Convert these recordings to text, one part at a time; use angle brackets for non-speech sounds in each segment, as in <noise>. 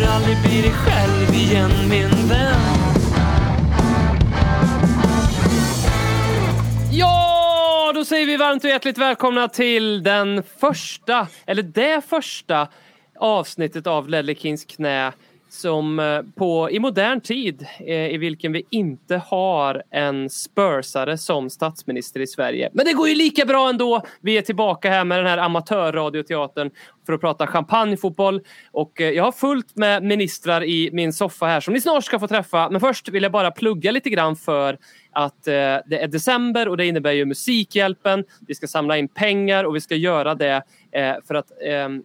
kommer aldrig bli dig själv igen min vän. Ja, då säger vi varmt och hjärtligt välkomna till den första, eller det första avsnittet av Ledley Kings knä som eh, på, i modern tid eh, i vilken vi inte har en Spursare som statsminister i Sverige. Men det går ju lika bra ändå. Vi är tillbaka här med den här amatörradioteatern för att prata champagnefotboll. Och eh, jag har fullt med ministrar i min soffa här som ni snart ska få träffa. Men först vill jag bara plugga lite grann för att det är december och det innebär ju Musikhjälpen. Vi ska samla in pengar och vi ska göra det för att ehm,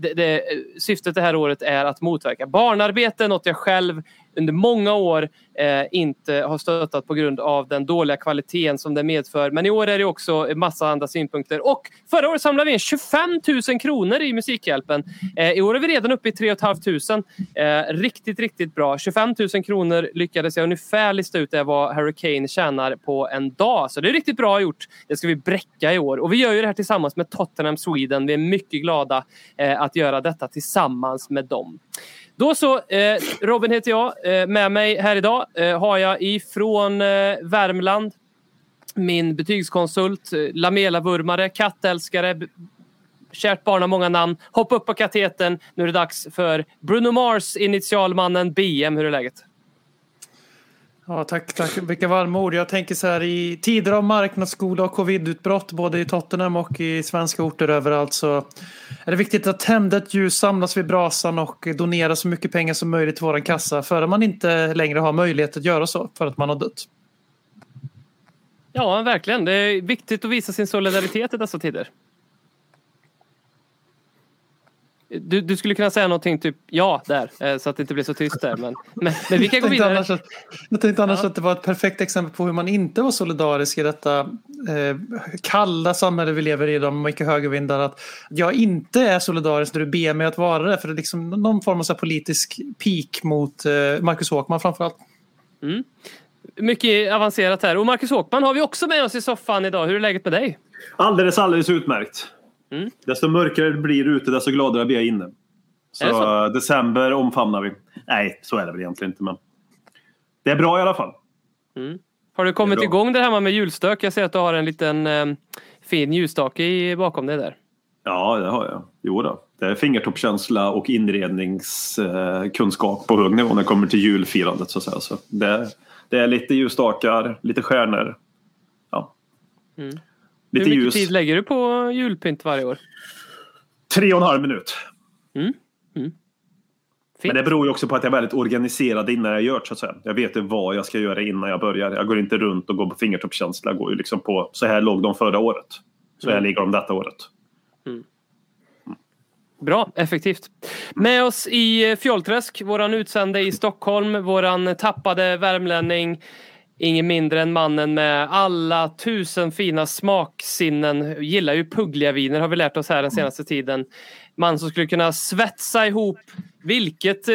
det, det, eh, syftet det här året är att motverka barnarbete, något jag själv under många år eh, inte har stöttat på grund av den dåliga kvaliteten som det medför. Men i år är det också en massa andra synpunkter. Och förra året samlade vi in 25 000 kronor i Musikhjälpen. Eh, I år är vi redan uppe i 3 500. Eh, riktigt, riktigt bra. 25 000 kronor lyckades jag ungefär lista ut det vad Harry Kane tjänar på en dag. Så det är riktigt bra gjort. Det ska vi bräcka i år. Och vi gör ju det här tillsammans med Tottenham Sweden. Vi är mycket glada eh, att göra detta tillsammans med dem. Då så, eh, Robin heter jag. Eh, med mig här idag eh, har jag ifrån eh, Värmland min betygskonsult, eh, Lamela-vurmare, kattälskare, kärt barn har många namn. Hoppa upp på kateten. Nu är det dags för Bruno Mars, initialmannen BM. Hur är läget? Ja, tack, tack. Vilka varma ord. Jag tänker så här i tider av marknadsskola och covidutbrott både i Tottenham och i svenska orter överallt så är det viktigt att tända ett ljus, samlas vid brasan och donera så mycket pengar som möjligt till våran kassa före man inte längre har möjlighet att göra så för att man har dött. Ja, verkligen. Det är viktigt att visa sin solidaritet i dessa tider. Du, du skulle kunna säga någonting typ ja där eh, så att det inte blir så tyst där. Men, men, men vi kan gå Jag tänkte vidare. annars, att, jag tänkte annars Ja. att det var ett perfekt exempel på hur man inte var solidarisk i detta eh, kalla samhälle vi lever i, de mycket högervindar. Att jag inte är solidarisk när du ber mig att vara det. För det är liksom någon form av så här politisk peak mot eh, Marcus Håkman framförallt. Mycket avancerat här. Och Marcus Håkman har vi också med oss i soffan idag. Hur är läget med dig? Alldeles, alldeles utmärkt. Mm. Desto mörkare det blir ute, desto gladare blir jag inne. Så, så? eh, december omfamnar vi. Nej, så är det väl egentligen inte. Men det är bra i alla fall. Har du kommit igång det här med julstök? Jag ser att du har en liten eh, fin ljusstake i- bakom dig där. Ja, det har jag. Jo då. Det är fingertoppskänsla och inredningskunskap på hög nivå när det kommer till julfirandet. Så att säga. Så det, det är lite ljusstakar, lite stjärnor. Ja. Mm. Lite Hur mycket ljus. tid lägger du på julpynt varje år? Tre och en halv minut. Fint. Men det beror ju också på att jag är väldigt organiserad innan jag gör det. Så att säga. Jag vet ju vad jag ska göra innan jag börjar. Jag går inte runt och går på fingertoppskänsla. Jag går ju liksom på så här låg de förra året. Så här ligger de detta året. Bra, effektivt. Med oss i eh, Fjollträsk, våran utsände i Stockholm, våran tappade värmlänning. Ingen mindre än mannen med alla tusen fina smaksinnen. Gillar ju puggliga viner har vi lärt oss här den senaste tiden. Man som skulle kunna svetsa ihop vilket eh,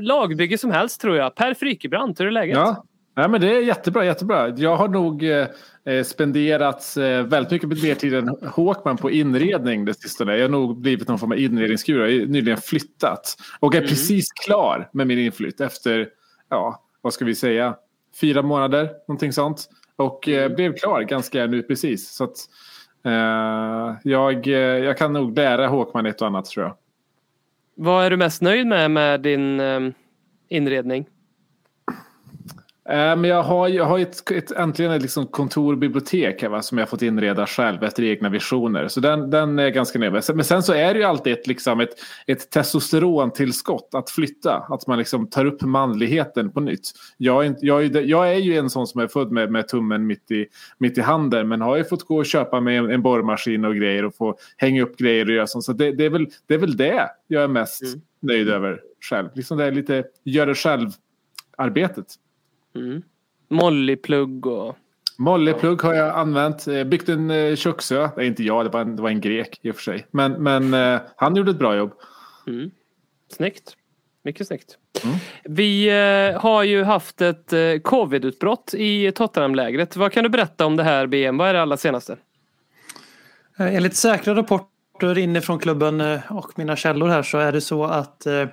lagbygge som helst tror jag. Per Frykebrant, hur är läget? Ja, Nej, men det är jättebra, jättebra. Jag har nog eh, eh, spenderat eh, väldigt mycket mer tid än Håkman på inredning det sistone. Jag har nog blivit någon form av inredningsguru. Jag har nyligen flyttat och är precis klar med min inflytt efter, ja, vad ska vi säga, fyra månader, någonting sånt. Och eh, blev klar ganska nu precis. Så att, eh, jag, eh, jag kan nog lära Håkman ett och annat tror jag. Vad är du mest nöjd med med din eh, inredning? Eh, Men jag har, jag har ett, ett, äntligen ett liksom kontor och bibliotek här, va, som jag fått inreda själv efter egna visioner. Så den, den är ganska. Sen- Men sen så är det ju alltid ett, liksom ett, ett testosterontillskott att flytta. Att man liksom tar upp manligheten på nytt. Jag är, jag är, jag är ju en sån som är född med, med tummen mitt i, mitt i handen. Men har ju fått gå och köpa mig en, en borrmaskin och grejer och få hänga upp grejer och göra sånt. Så det, det, är väl, det är väl det jag är mest nöjd över själv. Liksom det är lite gör det själv arbetet. Mollyplugg och... Mollyplugg har jag använt. Eh, Byggt en eh, köksö. Det är inte jag, det var en, det var en grek i och för sig. Men, men eh, han gjorde ett bra jobb. Snyggt. Mycket snyggt. Mm. Vi har ju haft ett covid-utbrott i Tottenham-lägret. Vad kan du berätta om det här BM? Vad är det allra senaste? Enligt säkra rapporter inifrån klubben och mina källor här så är det så att eh,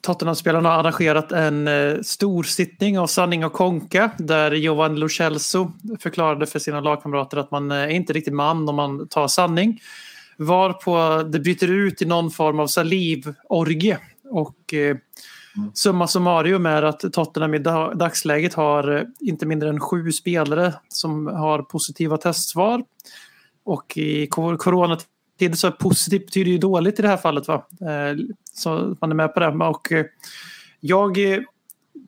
Tottenham-spelarna har arrangerat en eh, stor sittning av sanning och konka där Jovan Lo Celso förklarade för sina lagkamrater att man eh, är inte riktigt man om man tar sanning. Varpå det bryter ut i någon form av salivorgie. Och eh, summa summarum är att Tottenham i da- dagsläget har inte mindre än sju spelare som har positiva testsvar. Och i kor- coronatid så positivt betyder ju dåligt i det här fallet. Va? Eh, så man är med på det. Och eh, jag eh,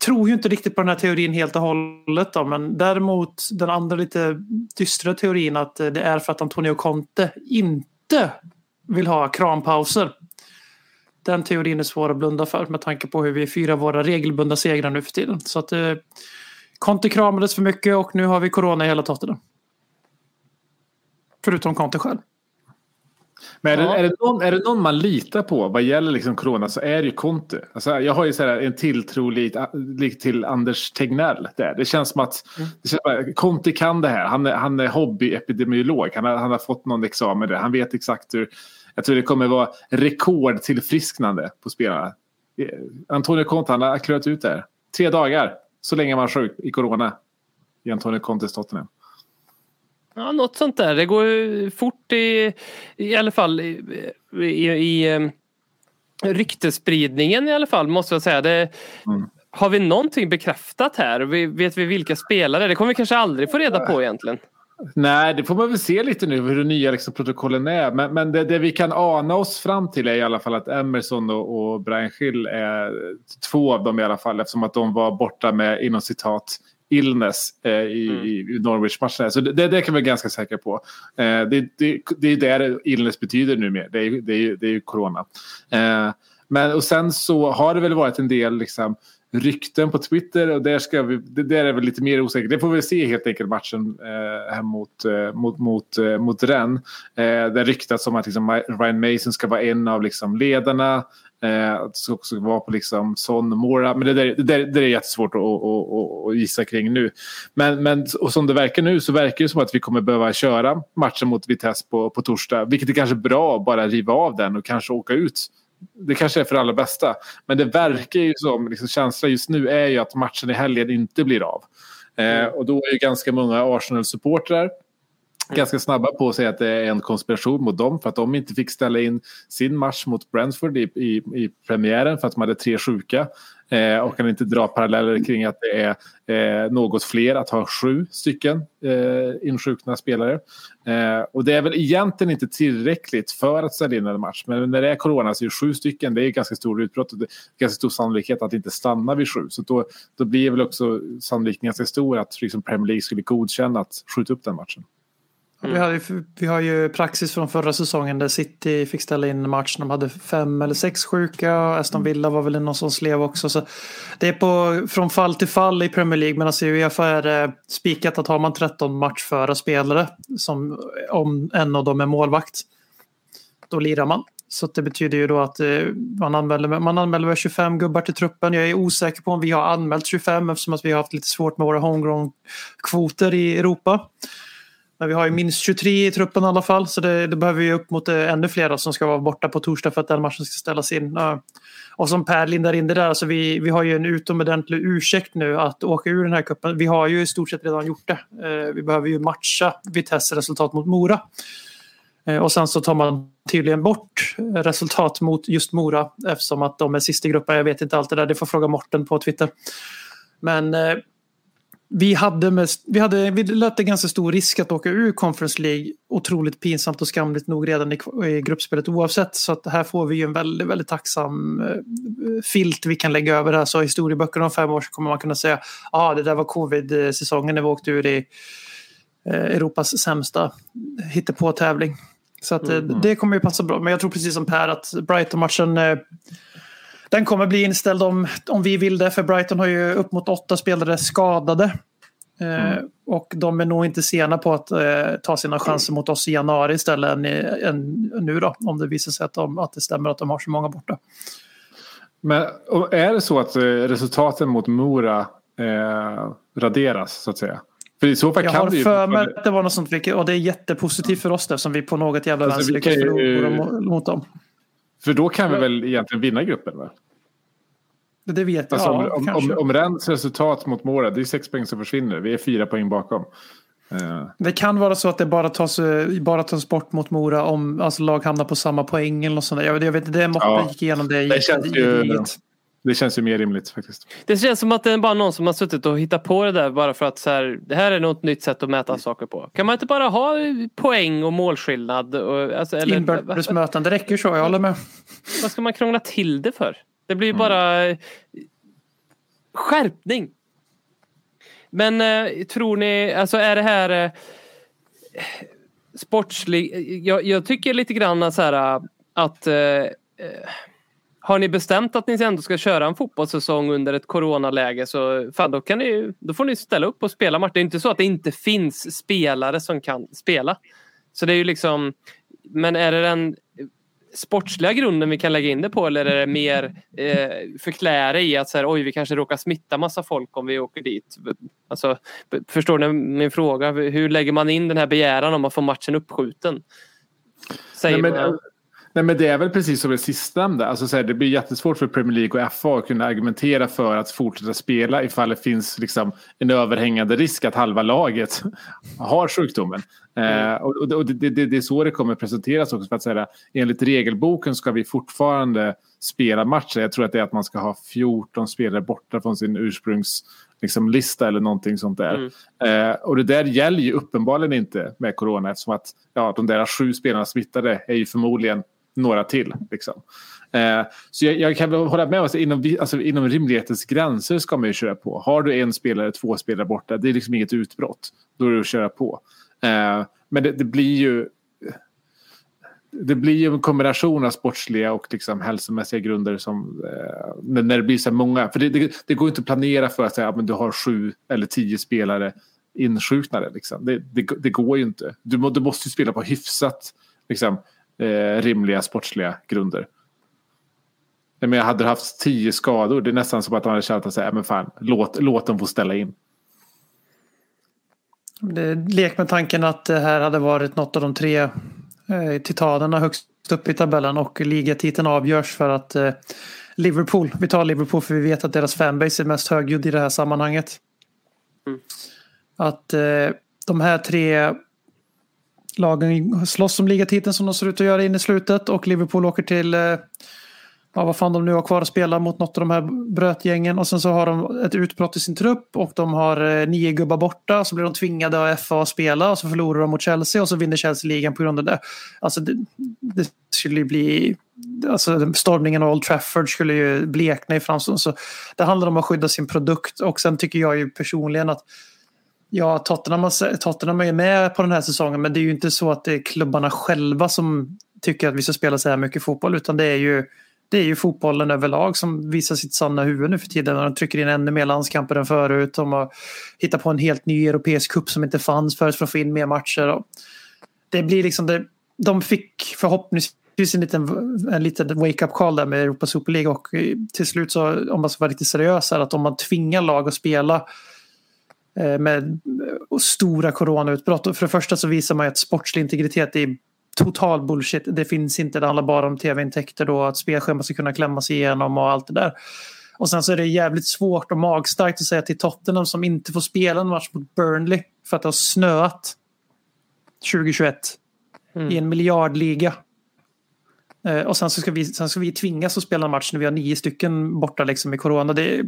tror ju inte riktigt på den här teorin helt och hållet. Då, men däremot den andra lite dystra teorin att det är för att Antonio Conte inte vill ha krampauser. Den teorin är svår att blunda för med tanke på hur vi firar våra regelbundna segrar nu för tiden. Så att Conte kramades för mycket och nu har vi corona i hela Tottenham. Förutom Conte själv. Men är, Ja. det, är, det någon, är det någon man litar på vad gäller liksom corona så är det ju Conte. Alltså, jag har ju så här en tilltro lik, till Anders Tegnell. Där. Det känns som att det känns bara, Conte kan det här. Han är, han är hobbyepidemiolog. Han har, han har fått någon examen där. Han vet exakt hur. Jag tror det kommer vara rekordtillfrisknande på spelarna. Eh, Antonio Conte han har klurat ut det här. Tre dagar så länge man är sjuk i corona. I Antonio Contes Tottenham. Ja, något sånt där. Det går fort i, i alla fall i, i, i eh, ryktespridningen i alla fall måste jag säga. Det, Mm. Har vi någonting bekräftat här? Vet vi vilka spelare? Det kommer vi kanske aldrig få reda på egentligen. Nej, det får man väl se lite nu hur de nya liksom, protokollen är. Men, men det, det vi kan ana oss fram till är i alla fall att Emerson och, och Brian Schill är två av dem i alla fall eftersom att de var borta med inom citat illness eh, i, i Norwich-matchen. Så det, det kan vi vara ganska säkra på. Eh, det, det, det är det illness betyder numera. Det är, det är, det är ju corona. Eh, men och sen så har det väl varit en del liksom, rykten på Twitter och där, ska vi, det där är väl lite mer osäkert. Det får vi se helt enkelt matchen eh, här mot, eh, mot, mot, eh, mot Rennes. Eh, det ryktas om att liksom, Ryan Mason ska vara en av liksom, ledarna. Eh, att det ska också vara på liksom, Son Mora. Men det där, det där, det där är jättesvårt att, att, att, gissa kring nu. Men, men och som det verkar nu så verkar det som att vi kommer behöva köra matchen mot Vitesse på, på torsdag. Vilket är kanske bra att bara riva av den och kanske åka ut det kanske är för allra bästa. Men det verkar ju som, liksom, känslan just nu är ju att matchen i helgen inte blir av. Eh, och då är ju ganska många Arsenal-supportrar Mm. ganska snabba på att säga att det är en konspiration mot dem för att de inte fick ställa in sin match mot Brentford i, i, i premiären för att de hade tre sjuka. Eh, och kan inte dra paralleller kring att det är eh, något fler att ha sju stycken eh, insjukna spelare. Eh, och det är väl egentligen inte tillräckligt för att ställa in en match. Men när det är corona så är det sju stycken. Det är ganska stor utbrott och det är ganska stor sannolikhet att det inte stannar vid sju. Så då, då blir väl också sannolikheten ganska stor att liksom Premier League skulle godkänna att skjuta upp den matchen. Vi, har ju, vi har ju praxis från förra säsongen där City fick ställa in match. De hade fem eller sex sjuka. Aston Villa var väl någon som slev också. Så det är på, från fall till fall i Premier League. Men alltså i Uefa är det spikat att har man 13 matchföra spelare. Som, om en av dem är målvakt. Då lirar man. Så det betyder ju då att eh, man anmäler, man anmäler väl 25 gubbar till truppen. Jag är osäker på om vi har anmält 25 eftersom att vi har haft lite svårt med våra homegrown-kvoter i Europa. Men vi har ju minst 23 i truppen i alla fall så det, det behöver vi upp mot eh, ännu fler då, som ska vara borta på torsdag för att den matchen ska ställas in. Och som Per lindar in det där, alltså vi, vi har ju en utomordentlig ursäkt nu att åka ur den här kuppen. Vi har ju i stort sett redan gjort det. Eh, vi behöver ju matcha Vitesse resultat mot Mora. Eh, och sen så tar man tydligen bort resultat mot just Mora eftersom att de är sist i gruppen. Jag vet inte allt det där, det får fråga Morten på Twitter. Men vi hade, med, vi hade vi löpte ganska stor risk att åka ur Conference League. Otroligt pinsamt och skamligt nog redan i, i gruppspelet oavsett. Så att här får vi ju en väldigt, väldigt tacksam eh, filt vi kan lägga över det här. Så i historieböckerna om fem år så kommer man kunna säga ja ah, det där var covid-säsongen när vi åkte ur i eh, Europas sämsta hittepå-tävling. Så att, eh, det kommer ju passa bra. Men jag tror precis som Per att Brighton-matchen eh, Den kommer bli inställd om, om vi vill det, för Brighton har ju upp mot åtta spelare skadade. Eh, Och de är nog inte sena på att eh, ta sina chanser mot oss i januari istället än, än nu då. Om det visar sig att, de, att det stämmer att de har så många borta. Men och är det så att eh, resultaten mot Mora eh, raderas så att säga? För i så fall Jag kan har ju... för mig att det var något sånt, och det är jättepositivt för oss eftersom vi på något jävla Alltså, vänster lyckas förlora mo- mot dem. För då kan vi väl egentligen vinna gruppen? Va? Det vet jag. Alltså, ja, om, om, kanske. om, om Rennes resultat mot Mora, det är sex poäng som försvinner. Vi är fyra poäng bakom. Eh, Det kan vara så att det bara tas, eh, bara tas bort mot Mora om alltså, lag hamnar på samma poäng eller något sånt där. Jag, jag vet inte, det måste Ja. gick igenom det. Det känns ju- gediget. Det känns ju mer rimligt faktiskt. Det känns som att det är bara någon som har suttit och hittat på det där bara för att så här, det här är något nytt sätt att mäta saker på. Kan man inte bara ha poäng och målskillnad? Och, alltså, eller, Inbördes möten, det räcker så, jag håller med. vad ska man krångla till det för? Det blir ju bara eh, skärpning. Men eh, tror ni, alltså är det här eh, sportslig? Jag, jag tycker lite grann så här eh, att eh, eh, har ni bestämt att ni ändå ska köra en fotbollssäsong under ett coronaläge så fan, då, kan ni, då får ni ställa upp och spela match. Det är inte så att det inte finns spelare som kan spela. Så det är ju liksom, men är det den sportsliga grunden vi kan lägga in det på eller är det mer eh, förklära i att så här, oj vi kanske råkar smitta massa folk om vi åker dit. Alltså, förstår ni min fråga? Hur lägger man in den här begäran om att få matchen uppskjuten? Säger Nej, men, nej, men det är väl precis som det sistnämnda. Alltså, så här, det blir jättesvårt för Premier League och FA att kunna argumentera för att fortsätta spela ifall det finns liksom, en överhängande risk att halva laget <laughs> har sjukdomen. Eh, och och, och det, det, det är så det kommer presenteras också. För att säga, enligt regelboken ska vi fortfarande spela matcher. Jag tror att det är att man ska ha 14 spelare borta från sin ursprungs liksom, lista eller någonting sånt där. Eh, och det där gäller ju uppenbarligen inte med corona eftersom att ja, de där sju spelarna smittade är ju förmodligen några till. Liksom. Eh, så jag, jag kan väl hålla med om att inom, alltså, inom rimlighetens gränser ska man ju köra på. Har du en spelare, två spelare borta, det är liksom inget utbrott. Då är det att köra på. Eh, men det, det blir ju det blir ju en kombination av sportsliga och liksom hälsomässiga grunder som, eh, när, det blir så här många. För det, det, det går inte att planera för att säga att du har sju eller tio spelare insjuknade. Liksom. Det, det, det går ju inte. Du, du måste ju spela på hyfsat liksom, eh, rimliga sportsliga grunder. Men jag hade haft tio skador. Det är nästan som att man hade känt att säga, men fan, låt, låt dem få ställa in. Det lek med tanken att det här hade varit något av de tre eh, titanerna högst upp i tabellen och ligatiteln avgörs för att eh, Liverpool, vi tar Liverpool för vi vet att deras fanbase är mest högljudd i det här sammanhanget. Att eh, de här tre lagen slåss om ligatiteln som de ser ut att göra in i slutet och Liverpool åker till eh, ja, vad fan de nu har kvar att spela mot något av de här brötgängen och sen så har de ett utbrott i sin trupp och de har eh, nio gubbar borta så blir de tvingade av FA att spela och så förlorar de mot Chelsea och så vinner Chelsea ligan på grund av det. Alltså det, det skulle ju bli Alltså stormningen av Old Trafford skulle ju blekna i framstånd. Så det handlar om att skydda sin produkt och sen tycker jag ju personligen att Ja, Tottenham, Tottenham är ju med på den här säsongen men det är ju inte så att det är klubbarna själva som tycker att vi ska spela så här mycket fotboll utan det är ju det är ju fotbollen överlag som visar sitt sanna huvud nu för tiden. De trycker in ännu mer landskamper än förut. De har hittat på en helt ny europeisk cup som inte fanns förut för att få in mer matcher. Och det blir liksom det, de fick förhoppningsvis en liten, en liten wake-up call där med Europa Super League och till slut så om man ska vara riktigt seriös är att om man tvingar lag att spela med eh, stora coronautbrott. Och för det första så visar man ju att sportslig integritet är total bullshit. Det finns inte. Det handlar bara om tv-intäkter då. Att spelschemat ska kunna klämmas igenom och allt det där. Och sen så är det jävligt svårt och magstarkt att säga till Tottenham som inte får spela en match mot Burnley för att det har snöat 2021 i en miljardliga. Eh, och sen så ska vi, sen ska vi tvingas att spela en match när vi har nio stycken borta liksom i corona. Det,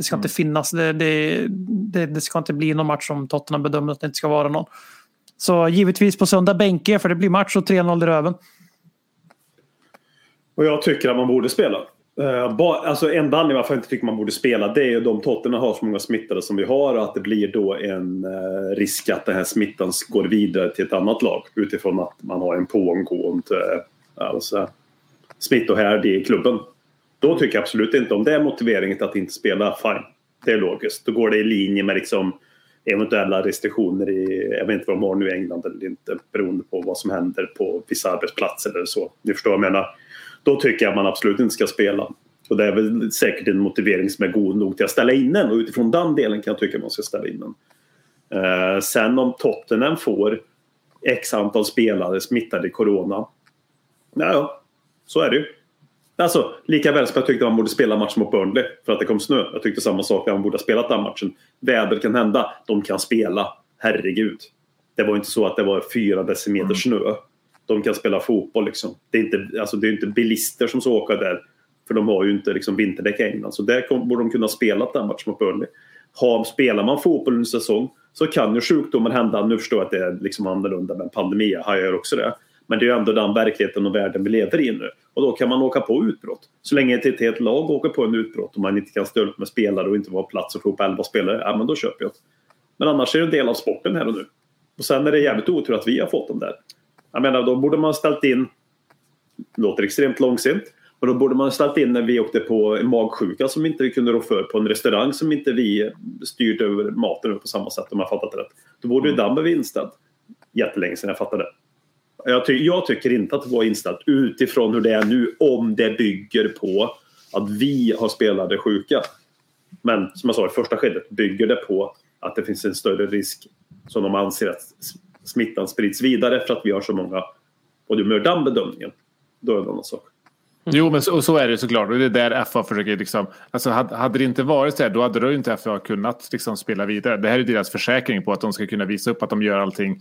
det ska inte finnas. Det, det, det, det ska inte bli någon match som Tottenham bedömer att det inte ska vara någon. Så givetvis på söndag bänke för det blir match och 3-0 i röven. Och jag tycker att man borde spela. Uh, ba, alltså enda anledningen varför jag inte tycker man borde spela det är ju de Tottenham har så många smittade som vi har och att det blir då en uh, risk att den här smittan går vidare till ett annat lag utifrån att man har en pågående uh, alltså, smittohärd i klubben. Då tycker jag absolut inte, om det är motiveringen att inte spela, fine. Det är logiskt. Då går det i linje med liksom eventuella restriktioner i, jag vet inte vad de har nu i England eller inte, beroende på vad som händer på vissa arbetsplatser eller så. Ni förstår vad jag menar. Då tycker jag man absolut inte ska spela. Och det är väl säkert en motivering som är god nog till att ställa in den och utifrån den delen kan jag tycka man ska ställa in den. Eh, sen om Tottenham får x antal spelare smittade i corona. Ja, så är det ju. Alltså, lika väl som jag tyckte man borde spela matchen mot Burnley för att det kom snö. Jag tyckte samma sak, man borde ha spelat den matchen. Väder kan hända, de kan spela. Herregud. Det var inte så att det var fyra decimeter snö. De kan spela fotboll liksom. Det är inte, alltså, det är inte bilister som ska åka där. För de har ju inte liksom, vinterdäck i England. Så där kom, borde de kunna spela den matchen mot Burnley. Har, spelar man fotboll under säsong så kan ju sjukdomar hända. Nu förstår jag att det är liksom annorlunda med en pandemi. Jag gör också det. Men det är ju ändå den verkligheten och världen vi lever i nu. Och då kan man åka på utbrott. Så länge ett helt lag åker på en utbrott och man inte kan upp med spelare och inte vara plats och få upp 11 spelare, ja men då köper jag det. Men annars är det en del av sporten här och nu. Och sen är det jävligt otur att vi har fått dem där. Jag menar, då borde man ställt in, låter extremt långsint, men då borde man ställt in när vi åkte på en magsjuka som inte vi kunde rå för på en restaurang som inte vi styrde över maten på samma sätt om jag fattat rätt. Då borde ju den blivit inställd. Jättelänge sedan jag fattade. Jag, ty jag tycker inte att det var inställt utifrån hur det är nu om det bygger på att vi har spelare sjuka. Men som jag sa i första skedet bygger det på att det finns en större risk som de anser att smittan sprids vidare för att vi har så många. Och du gör den bedömningen, då är det en annan sak. Jo, men så, så är det såklart. Och det är där FA försöker liksom... Alltså hade, hade det inte varit så här, då hade då inte FA kunnat liksom spela vidare. Det här är deras försäkring på att de ska kunna visa upp att de gör allting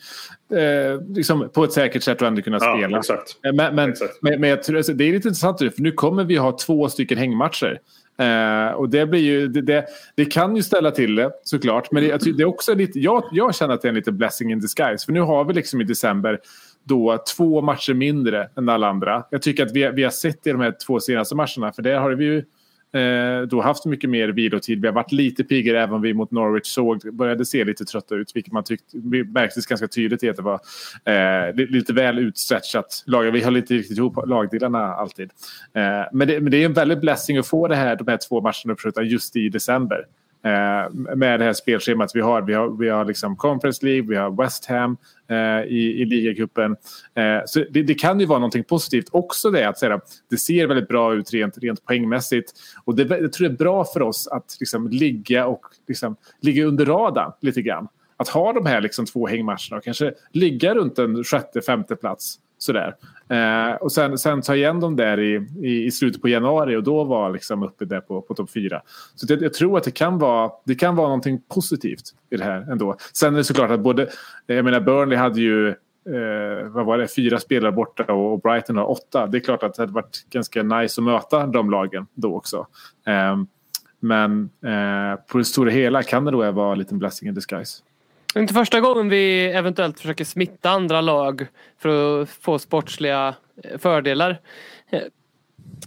eh, liksom på ett säkert sätt och ändå kunna Ja, spela. exakt. Eh, Men, men, Exakt. men, men jag tror, alltså, det är lite intressant nu, för nu kommer vi ha två stycken hängmatcher. Eh, och det blir ju, det, det, det kan ju ställa till det såklart. Men det, tror- det är också lite, jag, jag känner att det är en lite blessing in disguise. För nu har vi liksom i december då två matcher mindre än alla andra. Jag tycker att vi, vi har sett i de här två senaste matcherna, för där har vi ju eh, då haft mycket mer vilotid. Vi har varit lite piggare även om vi mot Norwich såg, började se lite trötta ut, vilket man tyckte märktes ganska tydligt i att det var eh, lite väl utstretchat lag. Vi höll inte riktigt ihop lagdelarna alltid. Eh, men, det, men det är en väldigt blessing att få det här, de här två matcherna uppskjutna just i december. Eh, med det här spelschemat vi har. Vi har, vi har liksom Conference League, vi har West Ham eh, i, i ligacupen. Eh, så det, det kan ju vara någonting positivt också det att säga, det ser väldigt bra ut rent, rent poängmässigt. Och det, jag tror det är bra för oss att liksom, ligga och liksom, ligga under radarn lite grann. Att ha de här liksom, två hängmatcherna och kanske ligga runt en sjätte, femte plats. Sådär. Eh, och sen, sen ta igen dem där i, i, i slutet på januari och då var liksom uppe där på, på topp fyra. Så det, jag tror att det kan, vara, det kan vara någonting positivt i det här ändå. Sen är det såklart att både, jag menar Burnley hade ju eh, vad var det, fyra spelare borta och, Brighton har åtta. Det är klart att det hade varit ganska nice att möta de lagen då också. Eh, men eh, på det stora hela kan det då vara en liten blessing in disguise. Det är inte första gången vi eventuellt försöker smitta andra lag för att få sportsliga eh, fördelar. Eh,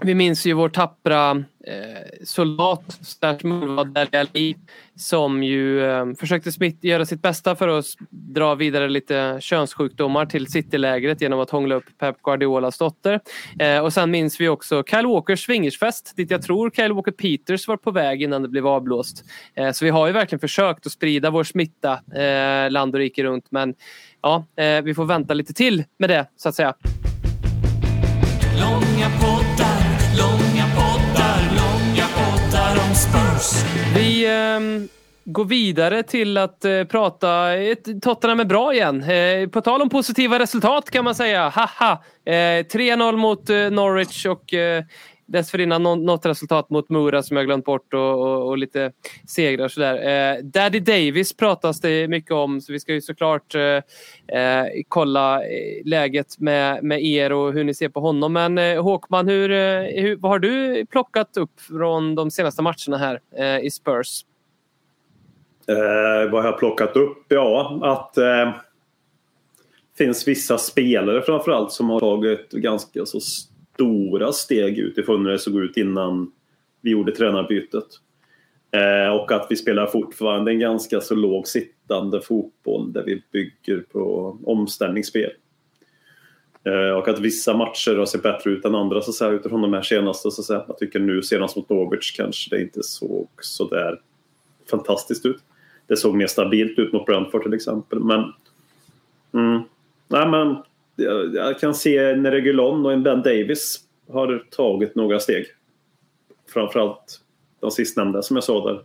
vi minns ju vår tappra eh, soldat, slash målvakt Dele som ju eh, försökte smitt, göra sitt bästa för att dra vidare lite könssjukdomar till Citylägret genom att hångla upp Pep Guardiolas dotter. Eh, och sen minns vi också Kyle Walkers swingersfest dit jag tror Kyle Walker Peters var på väg innan det blev avblåst. Eh, så vi har ju verkligen försökt att sprida vår smitta eh, land och rike runt men ja, eh, vi får vänta lite till med det så att säga. Långa på Vi eh, går vidare till att eh, prata... Ett, Tottenham är bra igen. Eh, på tal om positiva resultat kan man säga. Haha! Eh, 3-0 mot eh, Norwich och eh, dessförinnan något resultat mot Mura som jag glömt bort och, och, och lite segrar och sådär. Eh, Daddy Davis pratas det mycket om så vi ska ju såklart eh, eh kolla eh, läget med, med er och hur ni ser på honom. Men eh, Håkman, hur, eh, hur, vad har du plockat upp från de senaste matcherna här eh, i Spurs? Eh, vad har jag plockat upp? Ja, att eh, finns vissa spelare framförallt som har tagit ganska så stora steg utifrån hur det såg ut innan vi gjorde tränarbytet. Eh, och att vi spelar fortfarande en ganska så låg sittande fotboll där vi bygger på omställningsspel. Eh, och att vissa matcher har sett bättre ut än andra så att säga, utifrån de här senaste. Så att säga. Jag tycker nu senast mot Norwich kanske det inte såg så där fantastiskt ut. Det såg mer stabilt ut mot Brentford till exempel. Men, mm, nej, men jag, kan se när Regulon och en Ben Davis har tagit några steg. Framförallt de sistnämnda som jag sa där.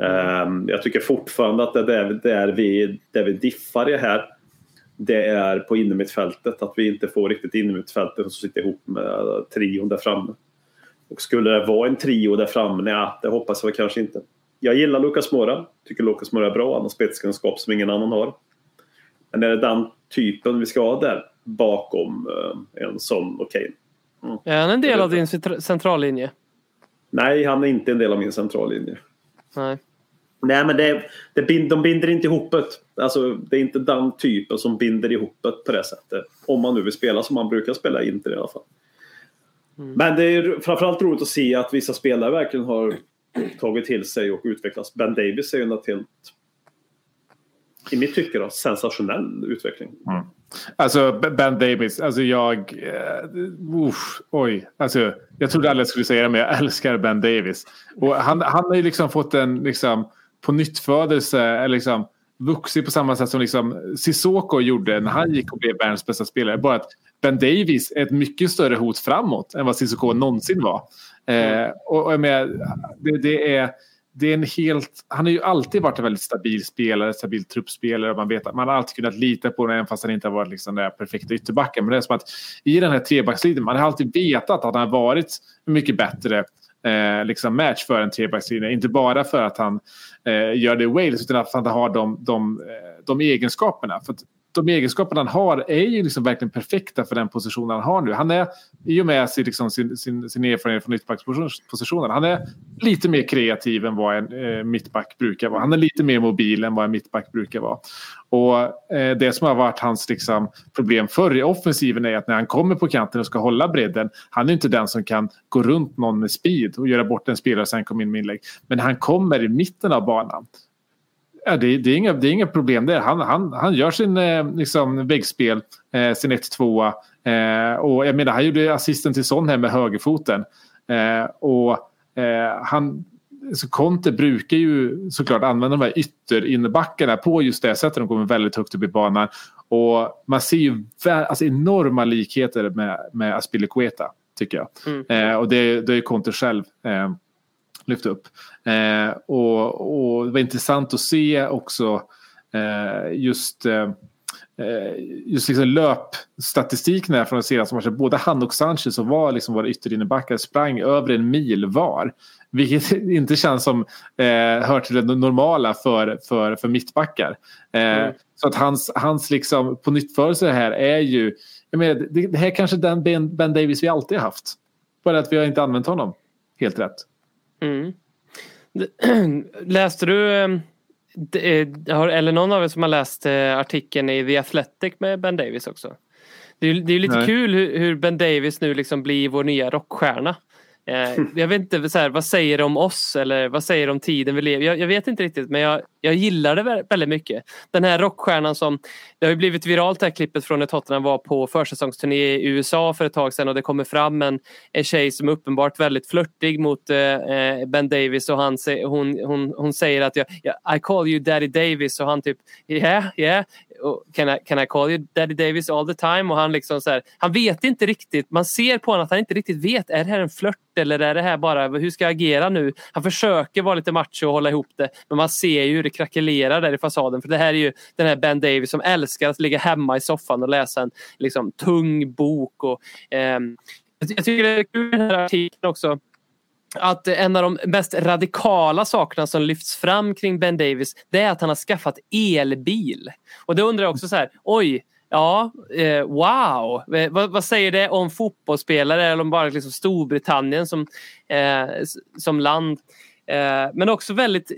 Mm. jag tycker fortfarande att det där, där, vi, där vi diffar i här det är på innermittfältet. Att vi inte får riktigt innermittfältet som sitter ihop med trion där framme. Och skulle det vara en trio där framme? Nej, det hoppas jag kanske inte. Jag gillar Lucas Mora. Tycker Lucas Mora är bra. Han har spetskunskap som ingen annan har. Men är det den typen vi ska ha där bakom eh, en sån och Kane? Mm. Är han en del av din centrallinje? Nej, han är inte en del av min centrallinje. Nej. Nej, men det, det de binder inte ihop det. Alltså, det är inte den typen som binder ihop det på det sättet. Om man nu vill spela som man brukar spela, inte i alla fall. Mm. Men det är framförallt roligt att se att vissa spelare verkligen har tagit till sig och utvecklats. Ben Davis är ju en helt, i mitt tycke, då, sensationell utveckling. Mm. Alltså Ben Davis, alltså jag... Uh, uff, oj, alltså jag trodde aldrig jag skulle säga det men jag älskar Ben Davis. Och han, han har ju liksom fått en liksom på nyttfödelse, liksom vuxit på samma sätt som liksom Sissoko gjorde när han gick och blev världens bästa spelare. Bara att Ben Davis är ett mycket större hot framåt än vad Sissoko någonsin var. Eh, och, och jag menar, det, det, är, det är en helt... Han har ju alltid varit en väldigt stabil spelare, stabil truppspelare. Man, vet, man har alltid kunnat lita på honom även fast han inte har varit liksom den perfekta ytterbacken. Men det är som att i den här trebackslinjen, man har alltid vetat att han har varit mycket bättre eh, liksom match för en trebackslinje. Inte bara för att han eh, gör det i Wales utan att han har de, de, eh, de egenskaperna. För de egenskaperna han har är ju liksom verkligen perfekta för den positionen han har nu. Han är, i och med sin, liksom, sin, sin, sin erfarenhet från mittbackspositionen, han är lite mer kreativ än vad en eh, mittback brukar vara. Han är lite mer mobil än vad en mittback brukar vara. Och eh, det som har varit hans liksom, problem förr i offensiven är att när han kommer på kanten och ska hålla bredden, han är inte den som kan gå runt någon med speed och göra bort en spelare och sen komma in med inlägg. Men han kommer i mitten av banan Ja, det, det, är inga, det är inga problem där. Han, han, han gör sin eh, liksom, väggspel, eh, sin 1-2. Eh, och jag menar, han gjorde assisten till Son här med högerfoten. Eh, och eh, han, så Conte brukar ju såklart använda de här ytterinnebackarna på just det sättet. De kommer väldigt högt upp i banan. Och man ser ju alltså, enorma likheter med, med Aspilicueta, tycker jag. Mm. Och det, det är Conte själv. Lyft upp. Eh, och, och, det var intressant att se också eh, just eh, eh just liksom löpstatistiken här från de senaste matcherna. Både han och Sanchez som var liksom våra ytterinnebackar sprang över en mil var. Vilket <laughs> inte känns som eh, hör till det normala för, för, för mittbackar. Eh, mm. Så att hans, hans liksom, på nyttförelse här är ju, jag menar, det, det här är kanske den ben, ben Davis vi alltid haft. Bara att vi har inte använt honom helt rätt. Mm. <clears throat> Läste du, ehm, eh, eller någon av er som har läst eh, artikeln i The Athletic med Ben Davis också? Det är, det är lite Nej. kul hur Ben Davis nu liksom blir vår nya rockstjärna. Eh, <laughs> jag vet inte, så här, vad säger det om oss eller vad säger det om tiden vi lever jag, jag vet inte riktigt men jag, jag gillar det väldigt mycket. Den här rockstjärnan som, det har ju blivit viralt det här klippet från när Tottenham var på försäsongsturné i USA för ett tag sedan och det kommer fram en, en tjej som är uppenbart väldigt flörtig mot eh, eh Ben Davis och han, hon, hon, hon säger att jag, I call you Daddy Davis och han typ yeah, yeah can I, can I call you Daddy Davis all the time? Och han liksom så här, han vet inte riktigt, man ser på honom att han inte riktigt vet, är det här en flört eller är det här bara, hur ska jag agera nu? Han försöker vara lite macho och hålla ihop det, men man ser ju det krackelerar där i fasaden. För det här är ju den här Ben Davis som älskar att ligga hemma i soffan och läsa en liksom, tung bok. Och, eh, jag tycker det är kul den här artikeln också att en av de mest radikala sakerna som lyfts fram kring Ben Davis det är att han har skaffat elbil. Och då undrar jag också så här, oj, ja, eh, wow. Eh, vad, vad, säger det om fotbollsspelare eller om bara liksom Storbritannien som, eh, som land? Eh, men också väldigt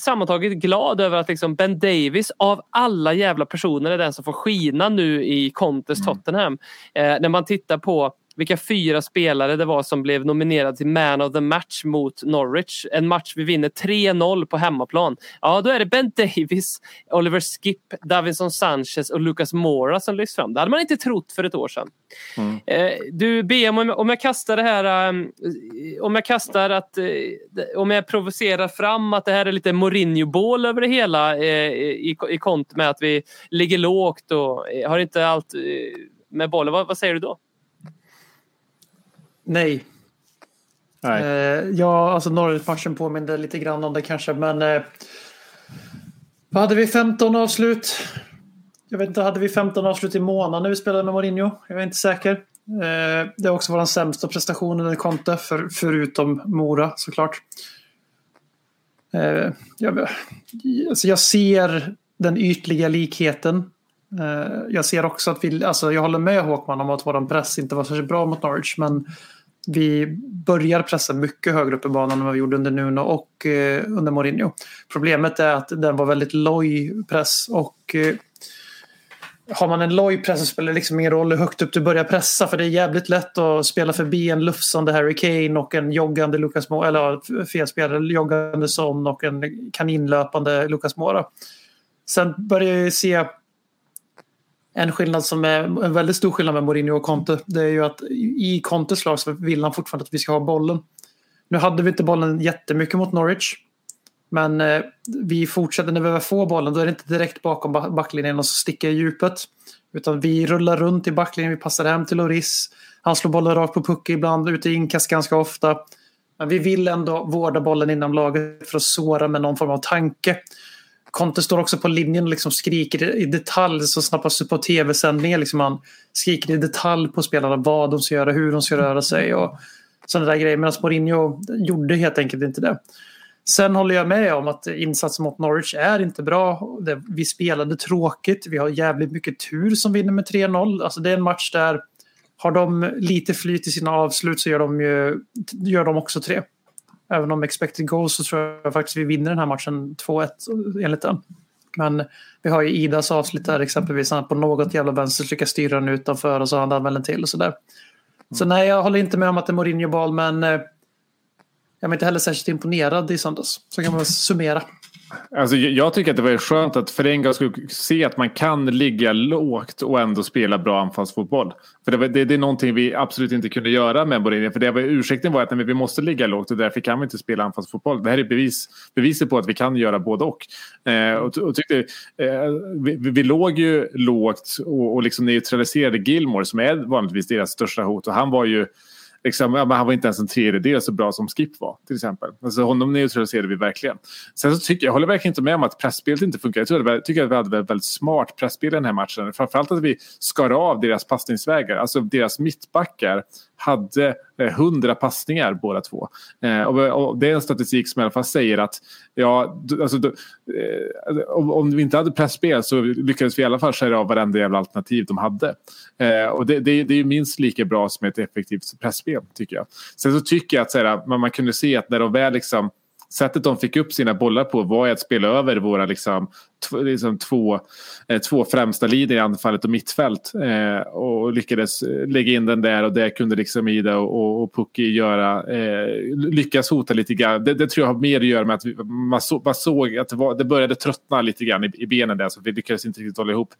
sammantaget glad över att liksom Ben Davis av alla jävla personer är den som får skina nu i Contes mm. Tottenham. Eh, när man tittar på vilka fyra spelare det var som blev nominerade till Man of the Match mot Norwich. En match vi vinner 3-0 på hemmaplan. Ja, då är det Ben Davis, Oliver Skip, Davinson Sanchez och Lucas Mora som lyfts fram. Det hade man inte trott för ett år sedan. Mm. Eh, du BM, om, jag kastar det här, um, om jag kastar att, eh, om jag provocerar fram att det här är lite Mourinho-bål över det hela eh, i, i kont med att vi ligger lågt och eh, har inte allt eh, med bollen. Vad, vad säger du då? Nej. Nej. Eh, ja, alltså Norwich-matchen påminner lite grann om det kanske, men eh, vad hade vi 15 avslut? Jag vet inte, hade vi 15 avslut i månaden när vi spelade med Mourinho? Jag är inte säker. Eh, det är också vår sämsta prestation under Conte, för, förutom Mora såklart. Eh, jag, alltså jag ser den ytliga likheten. Eh, jag ser också att vi, alltså jag håller med Håkman om att vår press inte var särskilt bra mot Norwich, men vi börjar pressa mycket högre upp i banan än vad vi gjorde under Nuno och eh, under Mourinho. Problemet är att den var väldigt loj press och eh, har man en loj press så spelar det liksom ingen roll hur högt upp du börjar pressa för det är jävligt lätt att spela förbi en lufsande Harry Kane och en joggande Lucas Moura, eller ja, fel spelare, joggande Son och en kaninlöpande Lucas Moura. Sen börjar jag se en skillnad som är en väldigt stor skillnad med Mourinho och Conte. Det är ju att i Contes lag så vill han fortfarande att vi ska ha bollen. Nu hade vi inte bollen jättemycket mot Norwich. Men eh, vi fortsätter när vi väl får bollen. Då är det inte direkt bakom backlinjen och så sticker i djupet. Utan vi rullar runt i backlinjen. Vi passar hem till Loris. Han slår bollen rakt på puck ibland. Ute i inkast ganska ofta. Men vi vill ändå vårda bollen inom laget för att såra med någon form av tanke. Conte står också på linjen och liksom skriker i detalj så snappas det på tv-sändningar. Liksom han skriker i detalj på spelarna vad de ska göra, hur de ska röra sig och sådana där grejer. Medan Mourinho gjorde helt enkelt inte det. Sen håller jag med om att insatsen mot Norwich är inte bra. Vi spelade tråkigt. Vi har jävligt mycket tur som vinner med 3-0. Alltså det är en match där har de lite flyt i sina avslut så gör de, ju, gör de också tre. Även om expected goals så tror jag faktiskt vi vinner den här matchen 2-1 enligt den. Men vi har ju Idas avslut där exempelvis. Han på något jävla vänster lyckas styra den utanför och så har han väl en till och sådär. Så nej, jag håller inte med om att det är Mourinho-bal men eh, jag var inte heller särskilt imponerad i söndags. Så kan man summera. Alltså, jag tycker att det var skönt att för en gång skulle se att man kan ligga lågt och ändå spela bra anfallsfotboll. För det, var, det, det är någonting vi absolut inte kunde göra med Mourinho. För det var, ursäkten var att nej, vi måste ligga lågt och därför kan vi inte spela anfallsfotboll. Det här är bevis, beviset på att vi kan göra både och. Eh, och, och tyckte, eh, vi, vi, låg ju lågt och, och liksom neutraliserade Gilmore som är vanligtvis deras största hot. Och han var ju liksom, ja, han var inte ens en tredjedel så bra som Skip var till exempel. Alltså, honom neutraliserade vi verkligen. Sen så tycker jag, jag håller verkligen inte med om att pressspelet inte funkar. Jag, tror jag tycker att vi hade ett väldigt smart presspel i den här matchen. Framförallt att vi skar av deras passningsvägar. Alltså deras mittbackar hade eh, hundra passningar båda två. Eh, och, och, det är en statistik som i alla fall säger att ja, alltså, eh, om, om, vi inte hade pressspel så lyckades vi i alla fall skära av varenda jävla alternativ de hade. Eh, och det, det, det är minst lika bra som ett effektivt pressspel tycker jag. Sen så tycker jag att så här, man, man kunde se att när de väl liksom sättet de fick upp sina bollar på var att spela över våra liksom, liksom två, eh, två främsta linjer i anfallet och mittfält. Eh, och lyckades eh, lägga in den där och det kunde liksom Ida och, och Pucki göra. Eh, lyckas hota lite grann. Det, det, tror jag har mer att göra med att vi, man, så, man såg att det, var, det, började tröttna lite grann i, i benen där så vi lyckades inte riktigt hålla ihop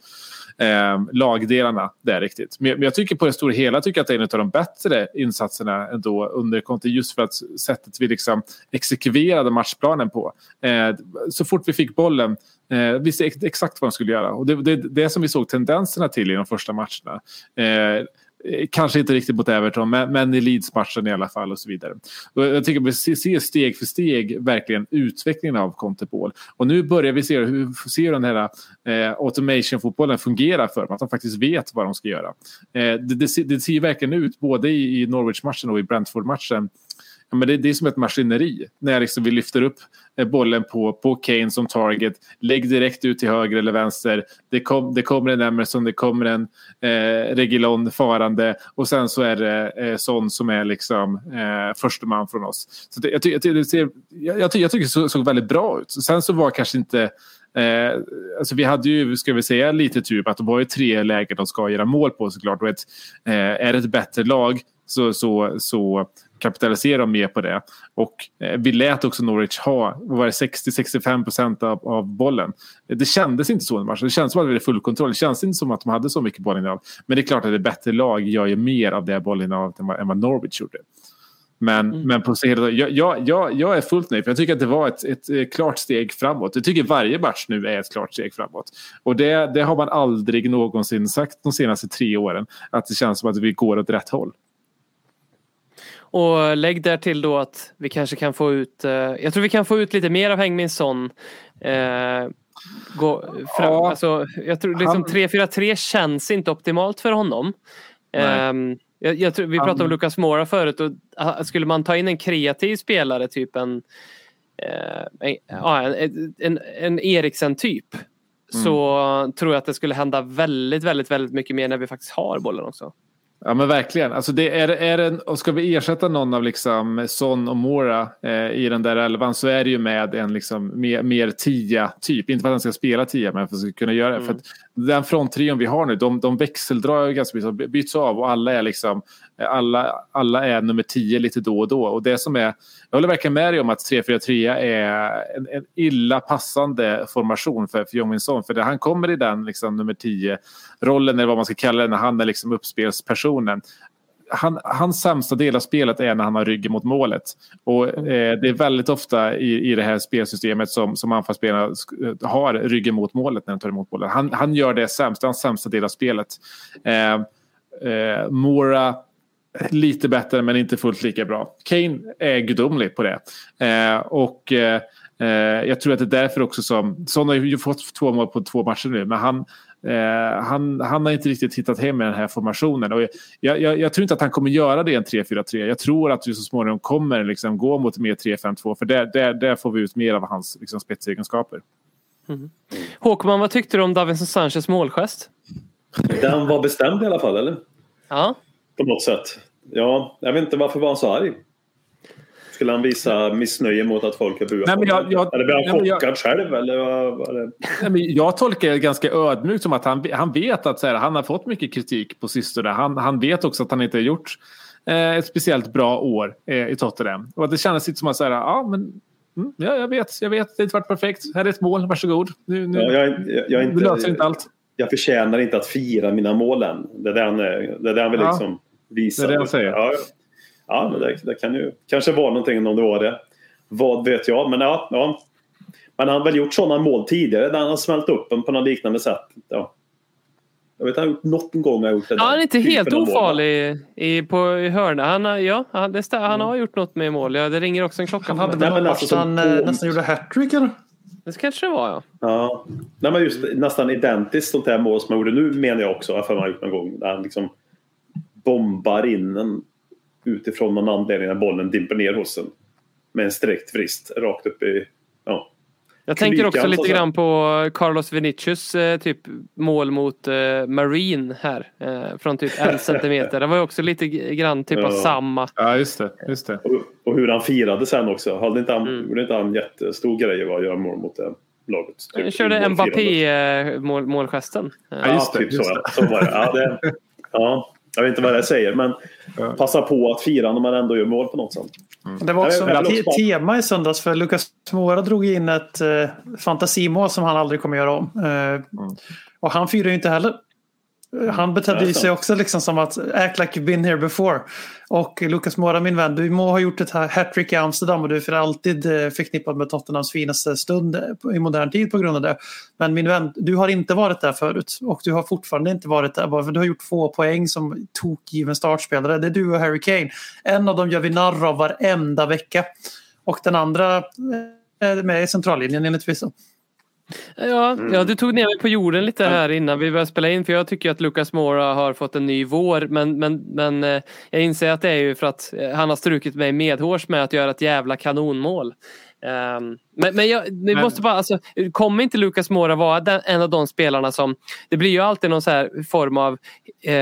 eh, lagdelarna där riktigt. Men, men, jag tycker på det stora hela tycker att det är en av de bättre insatserna ändå under Conte just för att sättet vi liksom exekverade matchplanen på. Eh, så fort vi fick bollen Eh, visste exakt vad de skulle göra. Och det, det, det som vi såg tendenserna till i de första matcherna. Eh, eh Kanske inte riktigt mot Everton, men, men i Leeds-matchen i alla fall och så vidare. Och jag tycker att vi ser steg för steg verkligen utvecklingen av Conte Och nu börjar vi se hur, se hur den här eh, automation-fotbollen fungerar för dem. Att de faktiskt vet vad de ska göra. Eh, det, det, det, ser verkligen ut, både i, i Norwich-matchen och i Brentford-matchen, men det, det, är som ett maskineri. När liksom vi lyfter upp eh, bollen på, på Kane som target. Lägg direkt ut till höger eller vänster. Det, kom, det kommer en Emerson, det kommer en eh, Regilon farande och sen så är det eh, Son som är liksom eh, första man från oss. Så det, jag, ty, jag, ty, ser, jag, jag, ty, jag tycker det såg, såg väldigt bra ut. Sen så var kanske inte Eh, alltså vi hade ju, ska vi säga, lite tur att de har ju tre lägen de ska göra mål på såklart. Och ett, eh, är det ett bättre lag så, så, så kapitaliserar de mer på det. Och eh, vi lät också Norwich ha 60-65 procent av, av bollen. Det kändes inte så i matchen. Det kändes som att vi hade full kontroll. Det kändes inte som att de hade så mycket bollinnehav. Men det är klart att ett bättre lag gör ju mer av det bollinnehavet än, än vad Norwich gjorde. Men, men på jag, jag, jag, jag är fullt nöjd för jag tycker att det var ett, ett, eh, klart steg framåt. Jag tycker varje match nu är ett klart steg framåt. Och det, det har man aldrig någonsin sagt de senaste tre åren. Att det känns som att vi går åt rätt håll. Och lägg där till då att vi kanske kan få ut, eh, jag tror vi kan få ut lite mer av Hengmin Son. Eh, gå fram, Ja. alltså, jag tror liksom Han- 3-4-3 känns inte optimalt för honom. Ehm, jag, jag tror, vi Han- pratade om Lucas Moura förut och ah, skulle man ta in en kreativ spelare, typ en, eh, en, ja, en, en, en Eriksen-typ. Så tror jag att det skulle hända väldigt, väldigt, väldigt mycket mer när vi faktiskt har bollen också. Ja men verkligen. Alltså det är, är en, och ska vi ersätta någon av liksom Son och Mora eh, i den där elvan så är det ju med en liksom mer, mer tia typ. Inte för att han ska spela tia men för att kunna göra det. För att den fronttrion vi har nu de, de växeldrar ganska mycket. Byts av och alla är liksom alla, alla är nummer tio lite då och då. Och det som är, jag håller verkligen med dig om att 3-4-3 är en, en illa passande formation för, för Jong Son. För det, han kommer i den liksom, nummer 10 rollen eller vad man ska kalla det när han är liksom uppspelspersonen. Han, hans sämsta del av spelet är när han har ryggen mot målet. Och eh, det är väldigt ofta i, i det här spelsystemet som, som anfallsspelarna eh, har ryggen mot målet när de tar emot bollen. Han, han gör det sämst, hans sämsta del av spelet. Eh, eh, Mora lite bättre men inte fullt lika bra. Kane är gudomlig på det. Eh, och eh, eh, jag tror att det är därför också som... Son har ju fått två mål på två matcher nu men han, eh, han, han har inte riktigt hittat hem i den här formationen. Och jag, jag, jag tror inte att han kommer göra det i en 3-4-3. Jag tror att vi så småningom kommer liksom gå mot mer 3-5-2 för där, där, där får vi ut mer av hans liksom, spetsegenskaper. Håkman, vad tyckte du om Davinson Sanchez målgest? Den var bestämd i alla fall, eller? Ja, På något sätt. Ja, jag vet inte varför var han så arg? Skulle han visa missnöje mot att folk har buat Nej, men jag- jag- Eller blev han men jag- chockad själv? Eller vad det? Nej, men Jag tolkar det ganska ödmjukt som att han, han vet att så här, han har fått mycket kritik på sistone. Han, han vet också att han inte har gjort eh, ett speciellt bra år eh, i Tottenham. Och att det kändes lite som att säga, ja men mm, ja, jag vet, jag vet, det har inte varit perfekt. Här är ett mål, varsågod. Nu, nu, Ja, jag, jag, jag, är du löser inte, inte allt. Jag förtjänar inte att fira mina mål än. Det är det han, det är det han vill Ja, liksom visa. det är det han säger. Ja, ja. ja men det, det kan ju kanske vara någonting om det var det. Vad vet jag, men ja. ja. Men han har väl gjort sådana mål tidigare där han har smält upp en på något liknande sätt. Ja. Jag vet han har gjort något gång har gjort det. ja han är inte helt ofarlig i, på i hörna. Han, har- ja, han, det han har gjort något med mål. Ja, det ringer också en klocka. Han hade väl någon alltså han eh, på- nästan gjorde hattrick eller? Det kanske det var ja. Ja. Nej, men just nästan identiskt sånt här mål som han gjorde nu menar jag också. Jag för mig har gjort någon gång. Där han liksom bombar in en utifrån någon anledning när bollen dimper ner hos en. Med en sträckt vrist rakt upp i... Ja. Jag tänker också lite grann på Carlos Vinicius eh, typ mål mot eh, Marine här. Eh, från typ en <laughs> centimeter. Det var ju också lite grann typ av Ja. samma. Ja, just det. Just det. Och, och hur han firade sen också. Hade inte han, Mm. Gjorde inte han en jättestor grej att göra mål mot det laget? Han Typ körde i målfirandet. Mbappé eh, mål, målgesten. Eh, Ja, just ja, det, typ just så. Ja. så var det. Ja, det. <laughs> Ja, jag vet inte vad det säger men passa på att fira när man ändå gör mål på något sätt. Det var också ett tema i söndags för Lucas Moura drog in ett eh, fantasimål som han aldrig kommer göra om. Eh, Och han firar ju inte heller. Eh, Han betedde sig också liksom som att act like you've been here before. Och Lucas Moura min vän, du må ha gjort ett här hattrick i Amsterdam och du är för alltid eh, förknippad med Tottenhams finaste stund eh, i modern tid på grund av det. Men min vän, du har inte varit där förut och du har fortfarande inte varit där bara för du har gjort två poäng som tokgiven startspelare. Det är du och Harry Kane. En av dem gör vi narr av varenda vecka. Och den andra eh, är med i centrallinjen enligt vissa. Ja, ja, du tog ner mig på jorden lite här innan vi började spela in för jag tycker att Lucas Moura har fått en ny vår men, men, men eh, jag inser att det är ju för att eh, han har strukit mig medhårs med att göra ett jävla kanonmål. Ehm, men men, jag, Men- måste bara, alltså, kommer inte Lucas Moura vara den, en av de spelarna som... Det blir ju alltid någon form av... Eh,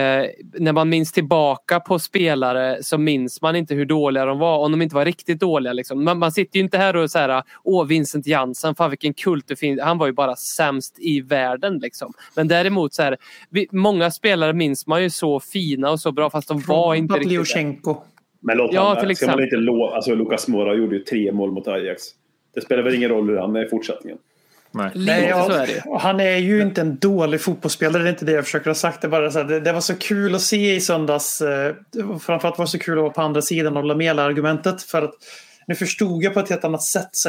när man minns tillbaka på spelare så minns man inte hur dåliga de var. Om de inte var riktigt dåliga. Liksom. Man, man sitter ju inte här och så här, åh Vincent Jansen, fan vilken kult det finns. Han var ju bara sämst i världen. Liksom. Men däremot så här, vi, många spelare minns man ju så fina och så bra fast de var inte riktigt. Men låt Ja, han, till ska man inte lova, alltså Lucas Moura gjorde ju tre mål mot Ajax. Det spelar väl ingen roll hur han är i fortsättningen. Nej. Nej, ja, så är det ju. och Han är ju inte en dålig fotbollsspelare, det är inte det jag försöker ha sagt. Det, bara så här, det, det var så kul att se i söndags. Eh, framförallt var det så kul att vara på andra sidan av Lamela-argumentet. För att nu förstod jag på ett helt annat sätt. Så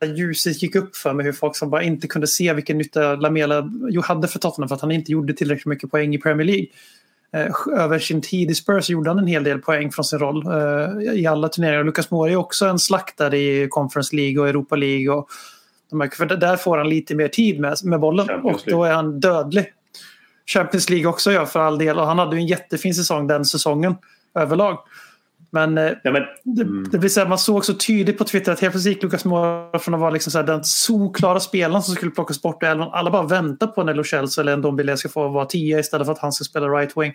här, ljuset gick upp för mig hur folk som bara inte kunde se vilken nytta Lamela jo, hade för Tottenham för att han inte gjorde tillräckligt mycket poäng i Premier League. Eh, över sin tid i Spurs gjorde han en hel del poäng från sin roll eh, i alla turneringar. Lucas Moura är också en slaktare i Conference League och Europa League. Och för där får han lite mer tid med, med bollen och då är han dödlig. Champions League också ja, för all del och han hade ju en jättefin säsong den säsongen överlag. Men eh, Ja, men, det, Mm. det blir så här, man såg så tydligt på Twitter att helt plötsligt gick Lucas Moura från att vara liksom så här, den solklara spelaren som skulle plockas bort ur elvan. Alla bara väntar på när Lo Celso eller en Dombele ska få vara tia istället för att han ska spela right wing.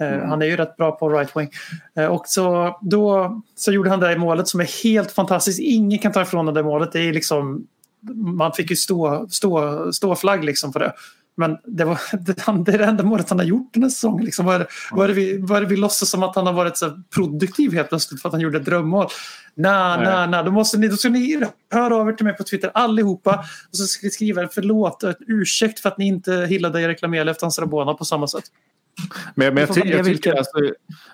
Eh, Mm. Han är ju rätt bra på right wing. Eh, och så, då så gjorde han det här målet som är helt fantastiskt. Ingen kan ta ifrån det där målet. Det är liksom, man fick ju stå, stå, stå flagg liksom på det. Men det, var, <laughs> det, är det enda målet han har gjort den här säsongen. Liksom. Vad, är vad, är vi, vad är det vi låtsas som att han har varit så produktiv helt plötsligt för att han gjorde ett drömmål? Nej, Nej. nej, nej. Då, måste ni, då ska ni höra av er till mig på Twitter allihopa och så ska ni skriva en förlåt och ett ursäkt för att ni inte hyllade Erik Lamela efter hans Rabona på samma sätt. Men, men jag, ty, jag tycker alltså,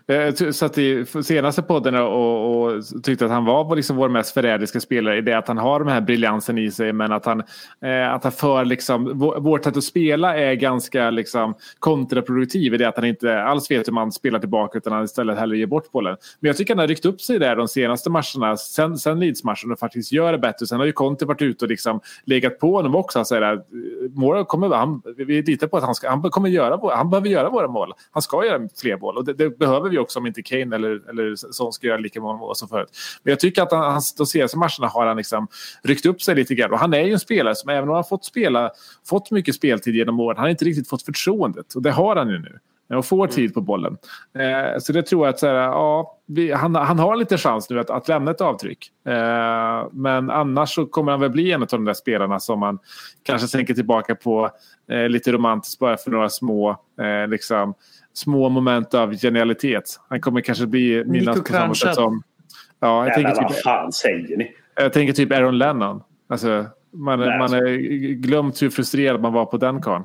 jag ty- satt i senaste podden och, och tyckte att han var liksom vår mest förrädiska spelare i det att han har den här briljansen i sig men att han, eh, att han för liksom, vår- vårt sätt att spela är ganska liksom kontraproduktiv i det att han inte alls vet hur man spelar tillbaka utan han istället hellre ger bort bollen. Men jag tycker han har ryckt upp sig där de senaste matcherna sen, sen Leeds-matchen och faktiskt gör det bättre. Sen har ju Conte varit ute och liksom legat på honom också. Han säger att Mora kommer, han, vi litar på att han, ska, han kommer göra, han behöver göra våra mål. Han ska göra fler mål och det, det behöver vi också om inte Kane eller, eller Son ska göra lika många mål som förut. Men jag tycker att han, han, de senaste matcherna har han liksom ryckt upp sig lite grann. Och han är ju en spelare som även om han har fått, spela, fått mycket speltid genom åren, han har inte riktigt fått förtroendet. Och det har han ju nu. Och får tid på bollen. Eh, så det tror jag att så här, ja, vi, han, han har lite chans nu att, att lämna ett avtryck. Eh, men annars så kommer han väl bli en av de där spelarna som man kanske tänker tillbaka på eh, lite romantiskt bara för några små, eh, liksom, små moment av genialitet. Han kommer kanske bli minnas på samma sätt Kranjčar. som... Ja, jag nej, tänker men vad typ, fan säger ni? jag tänker typ Aaron Lennon. Alltså, man, Nej, man alltså. har glömt hur frustrerad man var på den karln.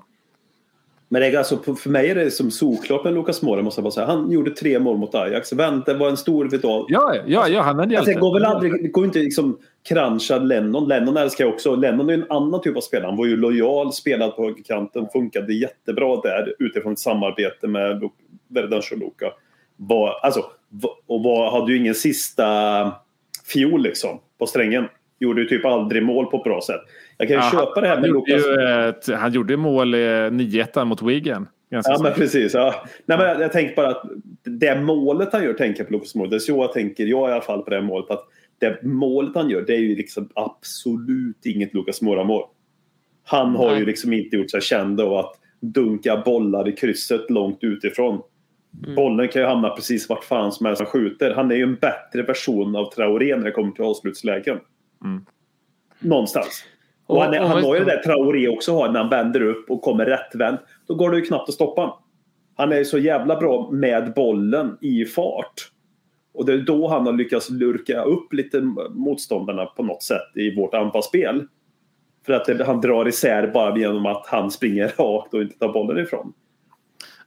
Men det är alltså, för mig är det som solklart med Lucas Moura. Måste jag bara säga. Han gjorde tre mål mot Ajax. Vänta var en stor vital. Ja, ja, ja han är en Alltså, hjälte. det går väl aldrig, det går inte liksom cruncha Lennon. Lennon älskar jag också. Lennon är en annan typ av spelare. Han var ju lojal, spelade på högerkanten, funkade jättebra där utifrån ett samarbete med och Luka. Var, alltså, och var, hade ju ingen sista fiol liksom på strängen. Gjorde ju typ aldrig mål på ett bra sätt. Jag kan ju Ja, köpa det här han, med gjorde Lukas. ju han gjorde mål eh, 9-1 mot Wigan. Ganska Ja, men snabbt. precis. Ja. Nej, men jag, jag tänker bara att det målet han gör tänker på är så jag tänker, jag i alla fall på det målet. Att det målet han gör, det är ju liksom absolut inget Lucas Moura-mål. Han har ju Nej. liksom inte gjort sig känd av att dunka bollar i krysset långt utifrån. Mm. Bollen kan ju hamna precis vart fan som helst han skjuter. Han är ju en bättre version av Traoré när det kommer till avslutslägen. Mm. Någonstans. Och, Och- han, han har ju det där Traoré också har när han vänder upp och kommer rättvänd. Då går det ju knappt att stoppa honom. Han är ju så jävla bra med bollen i fart. Och det är då han har lyckats lurka upp lite motståndarna på något sätt i vårt anfallsspel. För att han drar isär bara genom att han springer rakt och inte tar bollen ifrån.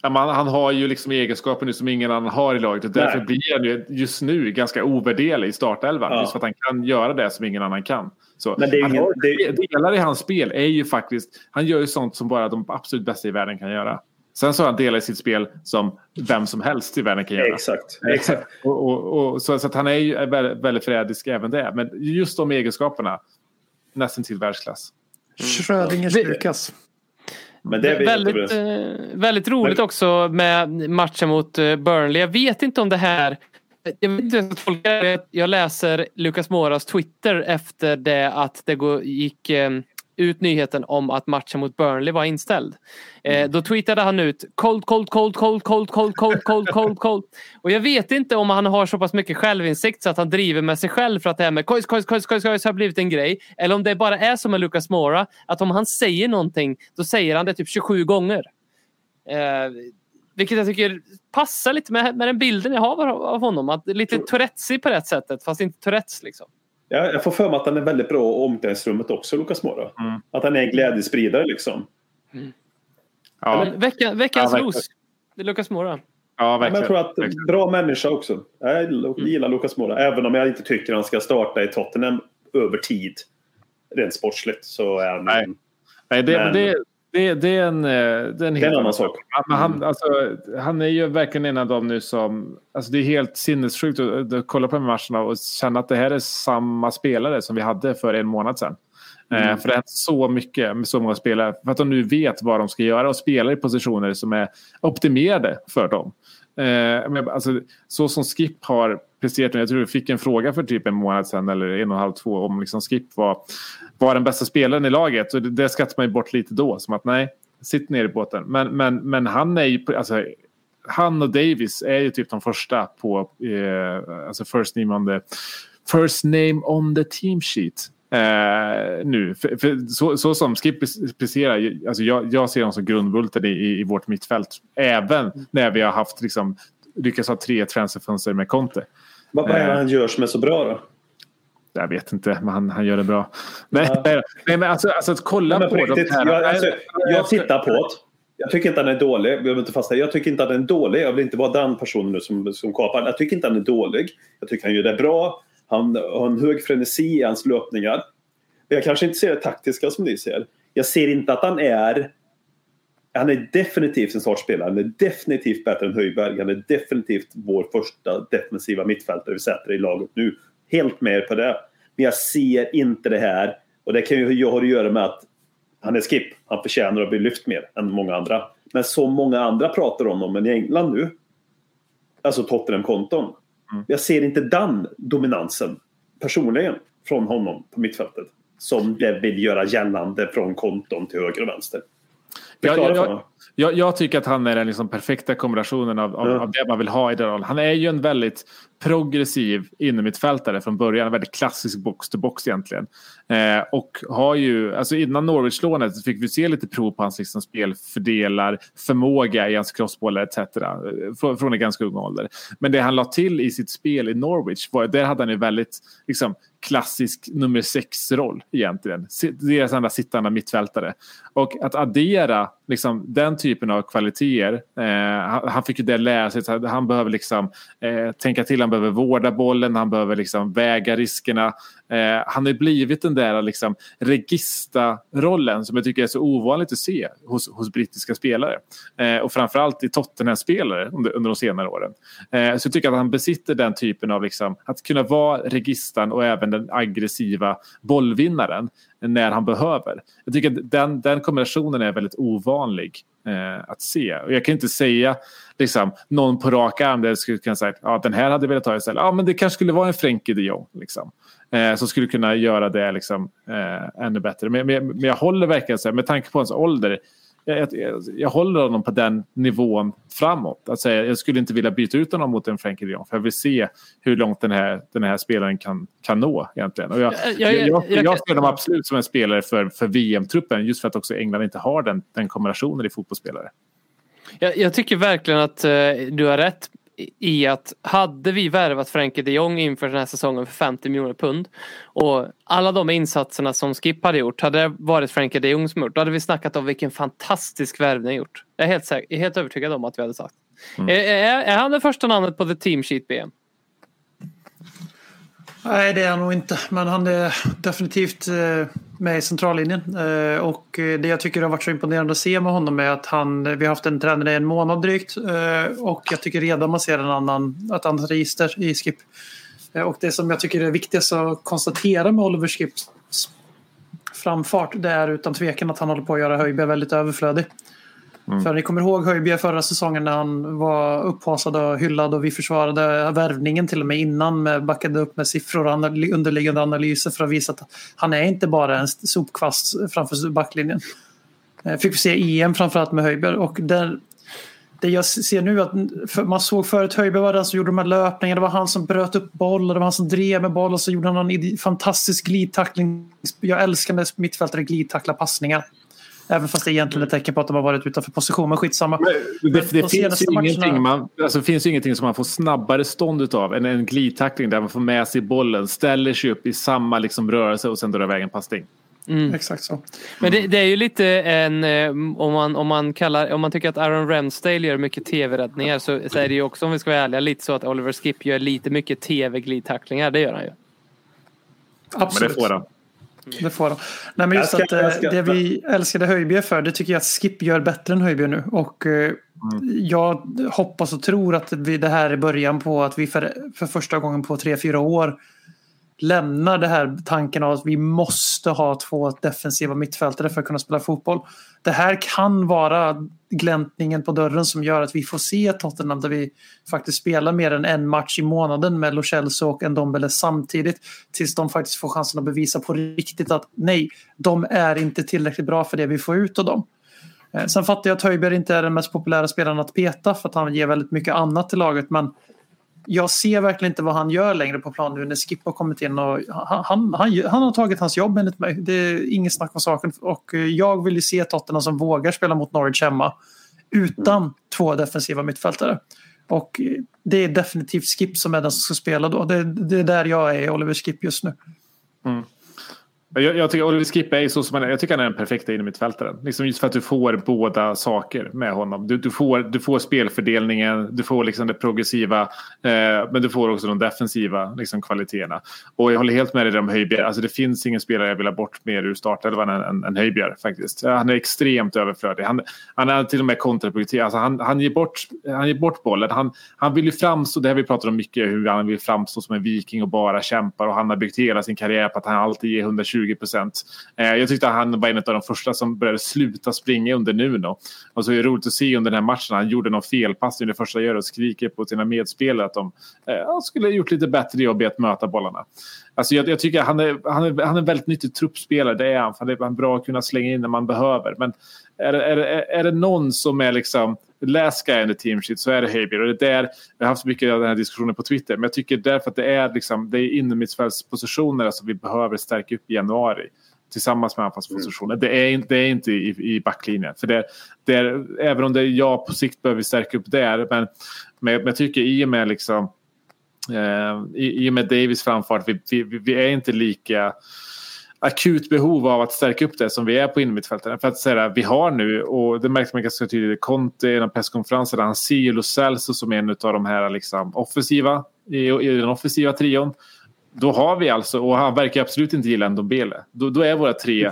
Men han har ju liksom egenskaper nu som ingen annan har i laget och därför Nej. blir han ju just nu ganska ovärderlig i startelvan. Ja. Just för att han kan göra det som ingen annan kan. Så Men det är han ingen- det- Delar i hans spel är ju faktiskt, han gör ju sånt som bara de absolut bästa i världen kan göra. Sen så har han delar i sitt spel som vem som helst i världen kan göra. Exakt. Exakt. <laughs> Och, och, och, så, så att han är ju väldigt, väldigt förrädisk även där. Men just de egenskaperna, nästan till världsklass. Schrödingers Vi- Lukas. Men det är väldigt, eh, väldigt roligt också med matchen mot eh, Burnley. Jag vet inte om det här jag vet inte hur jag ska tolka det. Jag läser Lucas Moras Twitter efter det att det gick eh, ut nyheten om att matchen mot Burnley var inställd. Eh, då tweetade han ut cold, cold, cold, cold, cold, cold, cold, cold, cold, cold. Och jag vet inte om han har så pass mycket självinsikt så att han driver med sig själv för att det här med kojs, kojs, kojs, kojs, kojs har blivit en grej. Eller om det bara är som med Lucas Mora, att om han säger någonting, då säger han det typ 27 gånger. Eh, vilket jag tycker passar lite med, med den bilden jag har av, honom. Att lite Tourettesig på rätt sättet, fast inte Tourettes liksom. Ja, jag får för mig att han är väldigt bra i omklädningsrummet också, Lukas Mora. Mm. Att han är en glädjespridare liksom. Ja, Men vecka, veckans Ja, verkligen. Det är Lucas Mora. ja Ja, men verkligen. jag tror att Verkligen. bra människa också. Jag gillar Lukas Mora. Även om jag inte tycker han ska starta i Tottenham över tid. Rent sportsligt så är han... Nej. Nej, det, Men- det, det, det är en, eh, det är en, helt annan sak. Men han, alltså, han är ju verkligen en av dem nu som... Alltså det är helt sinnessjukt att, att kolla på de matcherna och känna att det här är samma spelare som vi hade för en månad sedan. Eh, för det är så mycket med så många spelare. För att de nu vet vad de ska göra och spelar i positioner som är optimerade för dem. Eh, alltså, så som Skip har presterat nu, jag tror jag fick en fråga för typ en månad sedan eller en och en halv, två om liksom Skip var, var den bästa spelaren i laget. Och det, det skattar man ju bort lite då, som att nej, sitt ner i båten. Men, men, men han är ju, alltså, han och Davis är ju typ de första på eh, alltså first name on the first name on the team sheet. Eh, nu. För, för så, så som Skip presterar, alltså jag, jag ser honom som grundbulten i, i, vårt mittfält. Även när vi har haft liksom, lyckats ha tre transferfönster med Conte. Vad, är det Eh. han gör som är så bra då? Jag vet inte, men han, han gör det bra. Nej, Ja. nej, nej men alltså, alltså att kolla Men på på riktigt, de här... jag, alltså, jag tittar på det. Jag tycker inte han är dålig. Jag behöver inte fastna. Jag tycker inte att han är dålig. Jag vill inte vara den personen nu som, som kapar. Jag tycker inte han är dålig. Jag tycker han gör det bra. Han har en hög frenesi i hans löpningar. Jag kanske inte ser det taktiska som ni ser. Jag ser inte att han är... Han är definitivt en startspelare. Han är definitivt bättre än Höjberg. Han är definitivt vår första defensiva mittfältare vi sätter i laget nu. Helt med på det. Men jag ser inte det här. Och det kan ju ha att göra med att han är skip. Han förtjänar att bli lyft mer än många andra. Men så många andra pratar om honom i England nu. Alltså Tottenham-konton. Mm. Jag ser inte den dominansen personligen från honom på mittfältet. Som det vill göra gällande från konton till höger och vänster. Ja, Förklara ja, för mig. Jag, jag tycker att han är den liksom perfekta kombinationen av, av, Ja. av det man vill ha i den rollen. Han är ju en väldigt progressiv innermittfältare från början. En väldigt klassisk box-to-box egentligen. Eh, och har ju, alltså innan Norwich-lånet fick vi se lite prov på hans liksom spelfördelar, förmåga i hans crossbollar etc. eh, Från, från en ganska ung ålder. Men det han la till i sitt spel i Norwich, var, där hade han en väldigt liksom, klassisk nummer sex-roll egentligen. Deras enda sittande mittfältare. Och att addera liksom, den typen av kvaliteter. Eh, han, han fick ju det lära sig. att Han behöver liksom, eh, tänka till, han behöver vårda bollen, han behöver liksom, väga riskerna. Eh, han har blivit den där liksom, regista-rollen som jag tycker är så ovanligt att se hos, hos brittiska spelare. Eh, och framförallt i Tottenham-spelare under, under de senare åren. Eh, så jag tycker att han besitter den typen av liksom, att kunna vara registan och även den aggressiva bollvinnaren när han behöver. Jag tycker att den, den kombinationen är väldigt ovanlig eh, att se. Och jag kan inte säga liksom, någon på rak arm där jag skulle kunna säga att ja, den här hade jag velat ta istället. Ja, men det kanske skulle vara en Frenkie de Jong. Liksom, eh, som skulle kunna göra det liksom, eh, ännu bättre. Men, men, men jag håller verkligen så här, med tanke på hans ålder jag, jag, jag håller honom på den nivån framåt. Säga, jag skulle inte vilja byta ut honom mot en Frenkie de Jong. För jag vill se hur långt den här, den här spelaren kan, kan nå egentligen. Och jag, Jag- jag, jag- ser honom absolut som en spelare för, för VM-truppen. Just för att också England inte har den, den kombinationen i fotbollsspelare. Jag, jag tycker verkligen att eh, du har rätt i att hade vi värvat Frenkie de Jong inför den här säsongen för 50 miljoner pund och alla de insatserna som Skip hade gjort hade det varit Frenkie de Jong som gjort. Då hade vi snackat om vilken fantastisk värvning gjort. Jag är helt, säker, helt övertygad om att vi hade sagt. Är, är, är han det första namnet på the team sheet BM? Nej, det är han nog inte. Men han är definitivt eh, med i centrallinjen. Eh, och eh, det jag tycker har varit så imponerande att se med honom är att han, vi har haft en tränare i en månad drygt. Och jag tycker redan man ser en annan, ett annat register i Skip. Och det som jag tycker är viktigast att konstatera med Oliver Skips framfart det är utan tvekan att han håller på att göra Höjberg väldigt överflödig. Mm. För ni kommer ihåg Höjbjerg förra säsongen när han var upphasad och hyllad och vi försvarade värvningen till och med innan med backade upp med siffror och anal- underliggande analyser för att visa att han är inte bara en sopkvast framför backlinjen. Eh, fick vi se EM framförallt med Höjbjerg och där, det jag ser nu att man såg förut Höjberg var den som gjorde de här löpningarna. Det var han som bröt upp boll och det var han som drev med boll och så gjorde han en fantastisk glidtackling. Jag älskar när mittfältare glidtacklar passningar. Även fast det egentligen är ett tecken på att de har varit utanför position. Men skitsamma. Det, det, de finns ju matcherna- ingenting man, alltså, det finns ju ingenting som man får snabbare stånd utav än en glidtackling där man får med sig bollen, ställer sig upp i samma liksom, rörelse och sen drar iväg en passning. Exakt så. Men det, det är ju lite en, eh, om man, om, man kallar, om man tycker att Aaron Ramsdale gör mycket tv-räddningar så, så är det ju också, om vi ska vara ärliga, lite så att Oliver Skip gör lite mycket tv-glidtacklingar. Det gör han ju. Men Absolut. det får han. Det får de. Nej, men just Jag ska- att eh, jag ska- det vi älskade Höjbjerg för, det tycker jag att Skip gör bättre än Höjbjerg nu. Och eh, jag hoppas och tror att vi, det här är början på att vi för, för första gången på tre, fyra år lämnar det här tanken av att vi måste ha två defensiva mittfältare för att kunna spela fotboll. Det här kan vara gläntningen på dörren som gör att vi får se Tottenham där vi faktiskt spelar mer än en match i månaden med Lo Celso och Ndombele samtidigt tills de faktiskt får chansen att bevisa på riktigt att nej, de är inte tillräckligt bra för det vi får ut av dem. Eh, sen fattar jag att Höjberg inte är den mest populära spelaren att peta för att han ger väldigt mycket annat till laget men jag ser verkligen inte vad han gör längre på plan nu när Skip har kommit in och han, han, han, han har tagit hans jobb enligt mig. Det är inget snack om saken och jag vill ju se Tottenham som vågar spela mot Norwich hemma utan två defensiva mittfältare. Och det är definitivt Skip som är den som ska spela då. Det, det är där jag är, Oliver Skip just nu. Mm. Jag, jag tycker Oliver Skip är så som han är. Jag tycker han är den perfekta innermittfältaren. Liksom just för att du får båda saker med honom. Du, du, får, du får spelfördelningen, du får liksom det progressiva. Eh, men du får också de defensiva liksom, kvaliteterna. Och jag håller helt med dig om Höjbjerg. Alltså, det finns ingen spelare jag vill ha bort mer ur startelvan än, än, än Höjbjerg faktiskt. Han är extremt överflödig. Han, han är till och med kontraproduktiv. Alltså, han, han, ger bort, han ger bort bollen. Han, han vill ju framstå, det här vi pratat om mycket, hur han vill framstå som en viking och bara kämpar. Och han har byggt hela sin karriär på att han alltid ger 120 procent. Eh, jag tyckte att han var en av de första som började sluta springa under Nuno. Och så är det roligt att se under den här matchen. Han gjorde någon felpassning det första gör och skriker på sina medspelare att de eh, skulle ha gjort lite bättre jobb i att möta bollarna. Alltså jag, jag tycker han är, han, är, han är en väldigt nyttig truppspelare. Det är han. Han är bra att kunna slänga in när man behöver. Men är, det- är, är det någon som är liksom läs guy in the team sheet så är det Heiber. Och det är där, vi har haft mycket av den här diskussionen på Twitter. Men jag tycker därför att det är, liksom, det är innermittfältspositioner som vi behöver stärka upp i januari. Tillsammans med anfallspositioner. Det, är, inte- det är inte i, i backlinjen. För det, det är, även om det är jag på sikt behöver stärka upp där. Men, men jag- men jag tycker i och med liksom Eh, i, I och med Davis framfart, vi, vi, vi är inte lika akut behov av att stärka upp det som vi är på innermittfältet. För att säga vi har nu, och det märkte man ganska tydligt, i Conte i en presskonferens han ser ju Lo Celso som en av de här liksom, offensiva, i, i den offensiva trion. Då har vi alltså, och han verkar absolut inte gilla Ndombele, då, då är våra tre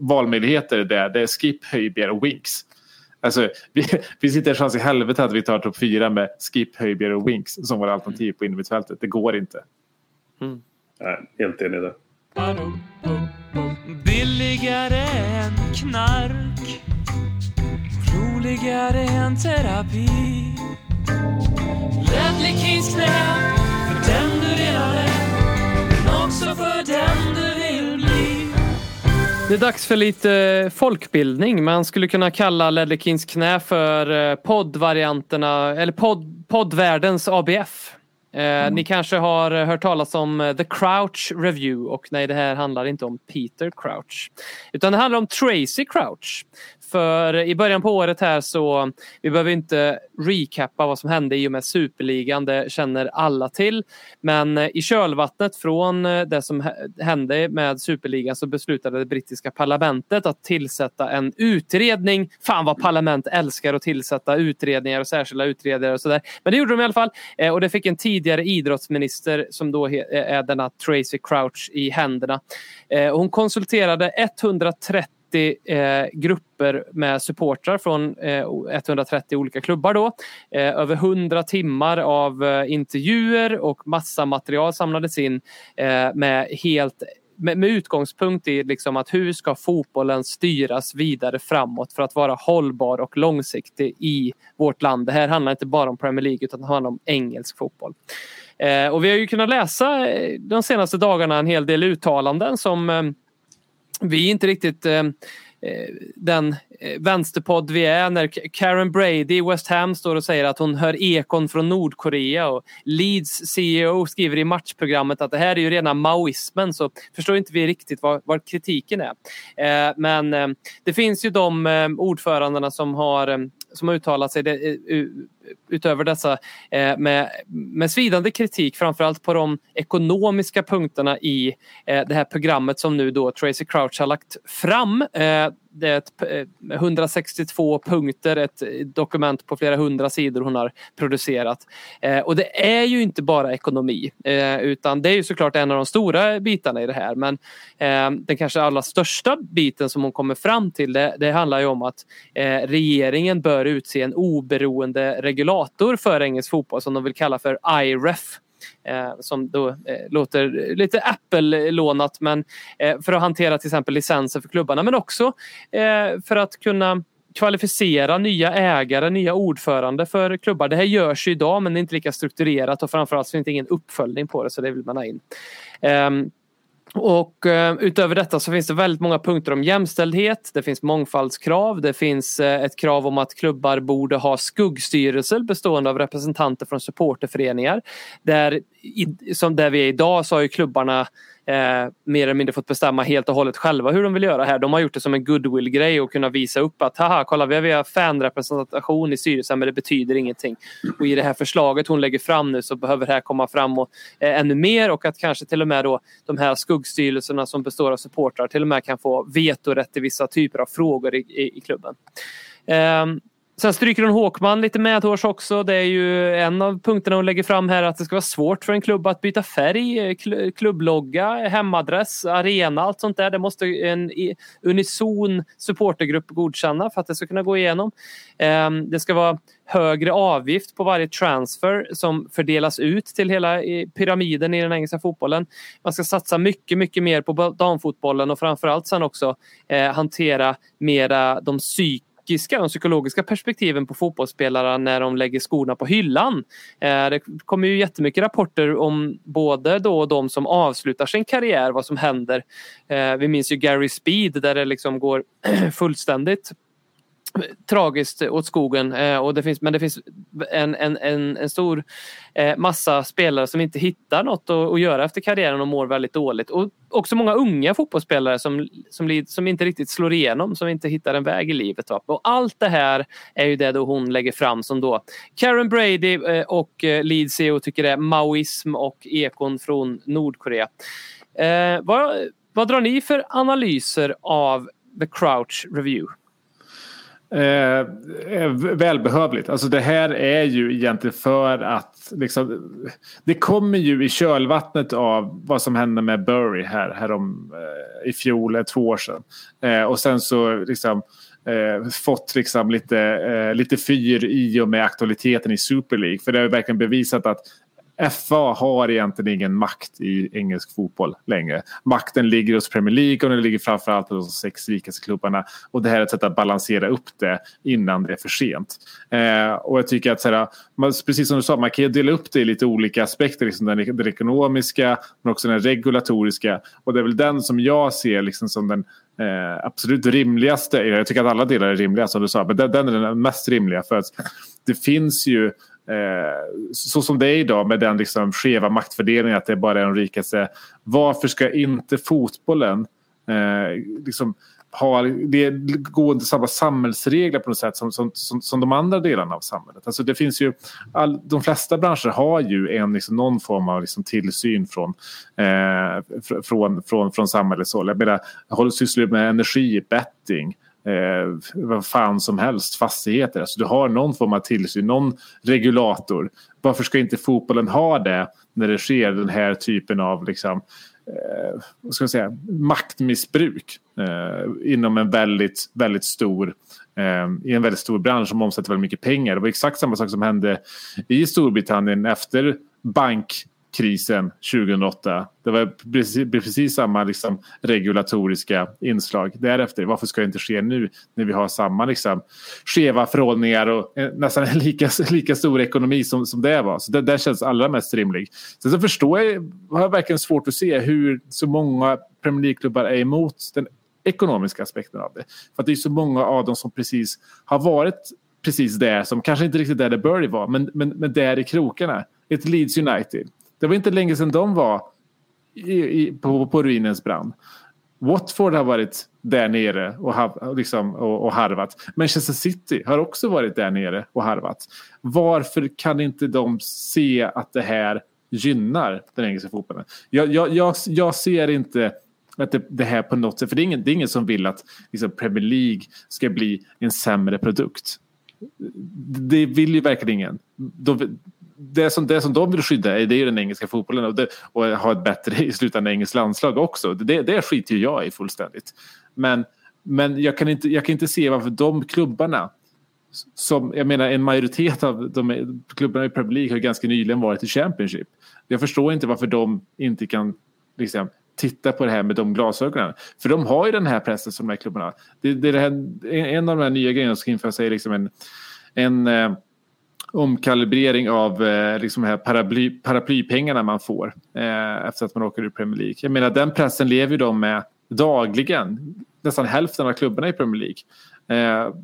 valmöjligheter där, det är Skip, Höjbjerg och Winks. Alltså, <laughs> vi, vi sitter en chans i helvete att vi tar topp fyra med Skip, Höjbjerg och Winks som våra alternativ på innermittfältet. Det går inte. Mm. Nej, helt enig där. Billigare än knark. Roligare än terapi. Ledley Kings knä För den du redan är. Men också för den du vill bli. Det är dags för lite folkbildning. Man skulle kunna kalla Ledley Kings knä för eh, poddvarianterna, eller podd, poddvärldens ABF. Eh, Ni kanske har eh, hört talas om eh, The Crouch Review och nej det här handlar inte om Peter Crouch. Utan det handlar om Tracy Crouch. För i början på året här så, vi behöver inte recappa vad som hände i och med Superligan, det känner alla till. Men eh, i kölvattnet från eh, det som hände med Superligan så beslutade det brittiska parlamentet att tillsätta en utredning. Fan vad parlament älskar att tillsätta utredningar och särskilda utredare och sådär. Men det gjorde de i alla fall. Eh, och det fick en tidigare idrottsminister som då är denna Tracy Crouch i händerna. Och Hon konsulterade 130 eh, grupper med supportrar från eh, 130 olika klubbar då. Eh, över 100 timmar av eh, intervjuer och massa material samlades in eh, med helt med, med utgångspunkt i liksom att hur ska fotbollen styras vidare framåt för att vara hållbar och långsiktig i vårt land. Det här handlar inte bara om Premier League utan det handlar om engelsk fotboll. Eh, och vi har ju kunnat läsa eh, de senaste dagarna en hel del uttalanden som eh, vi är inte riktigt eh, eh den eh, vänsterpodd vi är när Karen Brady i West Ham står och säger att hon hör ekon från Nordkorea och Leeds CEO skriver i matchprogrammet att det här är ju rena maoismen så förstår inte vi riktigt vad, vad kritiken är. Eh, men eh, det finns ju de ordförandena som har som har uttalat sig eh, utöver dessa eh, med, med svidande kritik framförallt på de ekonomiska punkterna i eh, det här programmet som nu då Tracy Crouch har lagt fram det är ett, eh, 162 punkter, ett dokument på flera hundra sidor hon har producerat. Eh, och det är ju inte bara ekonomi eh, utan det är ju såklart en av de stora bitarna i det här. Men eh, den kanske allra största biten som hon kommer fram till det, det handlar ju om att eh, regeringen bör utse en oberoende regulator för engelsk fotboll som de vill kalla för IREF. Eh, som då eh, låter lite Apple-lånat men eh, för att hantera till exempel licenser för klubbarna men också eh, för att kunna kvalificera nya ägare, nya ordförande för klubbar. Det här görs ju idag men det är inte lika strukturerat och framförallt så finns det ingen uppföljning på det så det vill man ha in. Ehm, och eh, utöver detta så finns det väldigt många punkter om jämställdhet. Det finns mångfaldskrav. Det finns eh, ett krav om att klubbar borde ha skuggstyrelser bestående av representanter från supporterföreningar. Där, i, som där vi är idag så har ju klubbarna eh, mer eller mindre fått bestämma helt och hållet själva hur de vill göra här. De har gjort det som en goodwill-grej och kunna visa upp att haha, kolla vi har fanrepresentation i styrelsen men det betyder ingenting. Och i det här förslaget hon lägger fram nu så behöver det här komma fram och, eh, ännu mer och att kanske till och med då de här skuggstyrelserna som består av supportrar till och med kan få vetorätt i vissa typer av frågor i, i, i klubben. Eh, Sen stryker hon Håkman lite medhårs också. Det är ju en av punkterna hon lägger fram här att det ska vara svårt för en klubb att byta färg, eh, klubblogga, hemadress, arena, allt sånt där. Det måste en unison supportergrupp godkänna för att det ska kunna gå igenom. Ehm, det ska vara högre avgift på varje transfer som fördelas ut till hela pyramiden i den engelska fotbollen. Man ska satsa mycket, mycket mer på damfotbollen och framförallt sen också eh, hantera mera de psykiska psykiska de psykologiska perspektiven på fotbollsspelare när de lägger skorna på hyllan. Eh, det kommer ju jättemycket rapporter om både då de som avslutar sin karriär, vad som händer. Eh, vi minns ju Gary Speed där det liksom går <clears throat> fullständigt tragiskt åt skogen. Eh, och det finns, men det finns en, en, en, en stor eh, massa spelare som inte hittar något att, att, göra efter karriären och mår väldigt dåligt. Och också många unga fotbollsspelare som, som, som inte riktigt slår igenom, som inte hittar en väg i livet. Va? Och allt det här är ju det då hon lägger fram som då Karen Brady eh, och eh, Lead CEO tycker är maoism och ekon från Nordkorea. Eh, vad, vad drar ni för analyser av The Crouch Review? Eh, eh, välbehövligt. Alltså det här är ju egentligen för att liksom, det kommer ju i kölvattnet av vad som hände med Burry här, här om, eh, i fjol, eh, två år sedan. Eh, och sen så liksom eh, fått liksom lite, eh, lite fyr i och med aktualiteten i Super League. För det har verkligen bevisat att FA har egentligen ingen makt i engelsk fotboll längre. Makten ligger hos Premier League och den ligger framförallt hos de sex rikaste klubbarna. Och det här är ett sätt att balansera upp det innan det är för sent. Eh, och jag tycker att så här, man, precis som du sa, man kan dela upp det i lite olika aspekter. Liksom den, den ekonomiska men också den regulatoriska. Och det är väl den som jag ser liksom som den eh, absolut rimligaste. Jag tycker att alla delar är rimliga som du sa, men den, den är den mest rimliga. För att det finns ju Eh, så som det är idag med den liksom skeva maktfördelningen att det bara är de rikaste. Varför ska inte fotbollen eh, liksom ha det går under samma samhällsregler på något sätt som, som, som, som, de andra delarna av samhället. Alltså det finns ju, all, de flesta branscher har ju en, liksom, någon form av liksom, tillsyn från, eh, från, från, från samhällets håll. Jag menar, jag håller sysslar med energi, betting eh, vad fan som helst, fastigheter. Alltså du har någon form av tillsyn, någon regulator. Varför ska inte fotbollen ha det när det sker den här typen av liksom, eh, vad ska jag säga, maktmissbruk eh, inom en väldigt, väldigt stor eh, i en väldigt stor bransch som omsätter väldigt mycket pengar. Det var exakt samma sak som hände i Storbritannien efter bank krisen 2008. Det var precis, precis samma liksom, regulatoriska inslag därefter. Varför ska det inte ske nu när vi har samma liksom, skeva förhållningar och eh, nästan en <laughs> lika, lika stor ekonomi som, som det var. Så det det känns allra mest rimligt. Sen så förstår jag, har jag verkligen svårt att se hur så många Premier League-klubbar är emot den ekonomiska aspekten av det. För att det är så många av dem som precis har varit precis där som kanske inte riktigt där det bör vara men, men, men där i krokarna. Ett Leeds United. Det var inte länge sedan de var i, i, på, på ruinens brand. Watford har varit där nere och, hav, liksom, och, och harvat. Manchester City har också varit där nere och harvat. Varför kan inte de se att det här gynnar den engelska fotbollen? Jag, jag, jag, jag ser inte att det, det, här på något sätt, för det är ingen, det är ingen som vill att liksom, Premier League ska bli en sämre produkt. Det vill ju verkligen ingen. De, det, som, det som de vill skydda är, det är den engelska fotbollen och, det, och ha ett bättre <laughs> i slutändan engelskt landslag också. Det, det skiter ju jag i fullständigt. Men, men jag, kan inte, jag kan inte se varför de klubbarna som, jag menar en majoritet av de klubbarna i Premier League har ganska nyligen varit i Championship. Jag förstår inte varför de inte kan liksom, titta på det här med de glasögonen. För de har ju den här pressen som de här klubbarna. Det, det, det här, en av de här nya grejerna som ska införas är liksom en, en eh, omkalibrering av eh, liksom här paraply, paraplypengarna man får eh, efter att man åker ur Premier League. Jag menar den pressen lever ju de med dagligen. Nästan hälften av klubbarna i Premier League. Eh,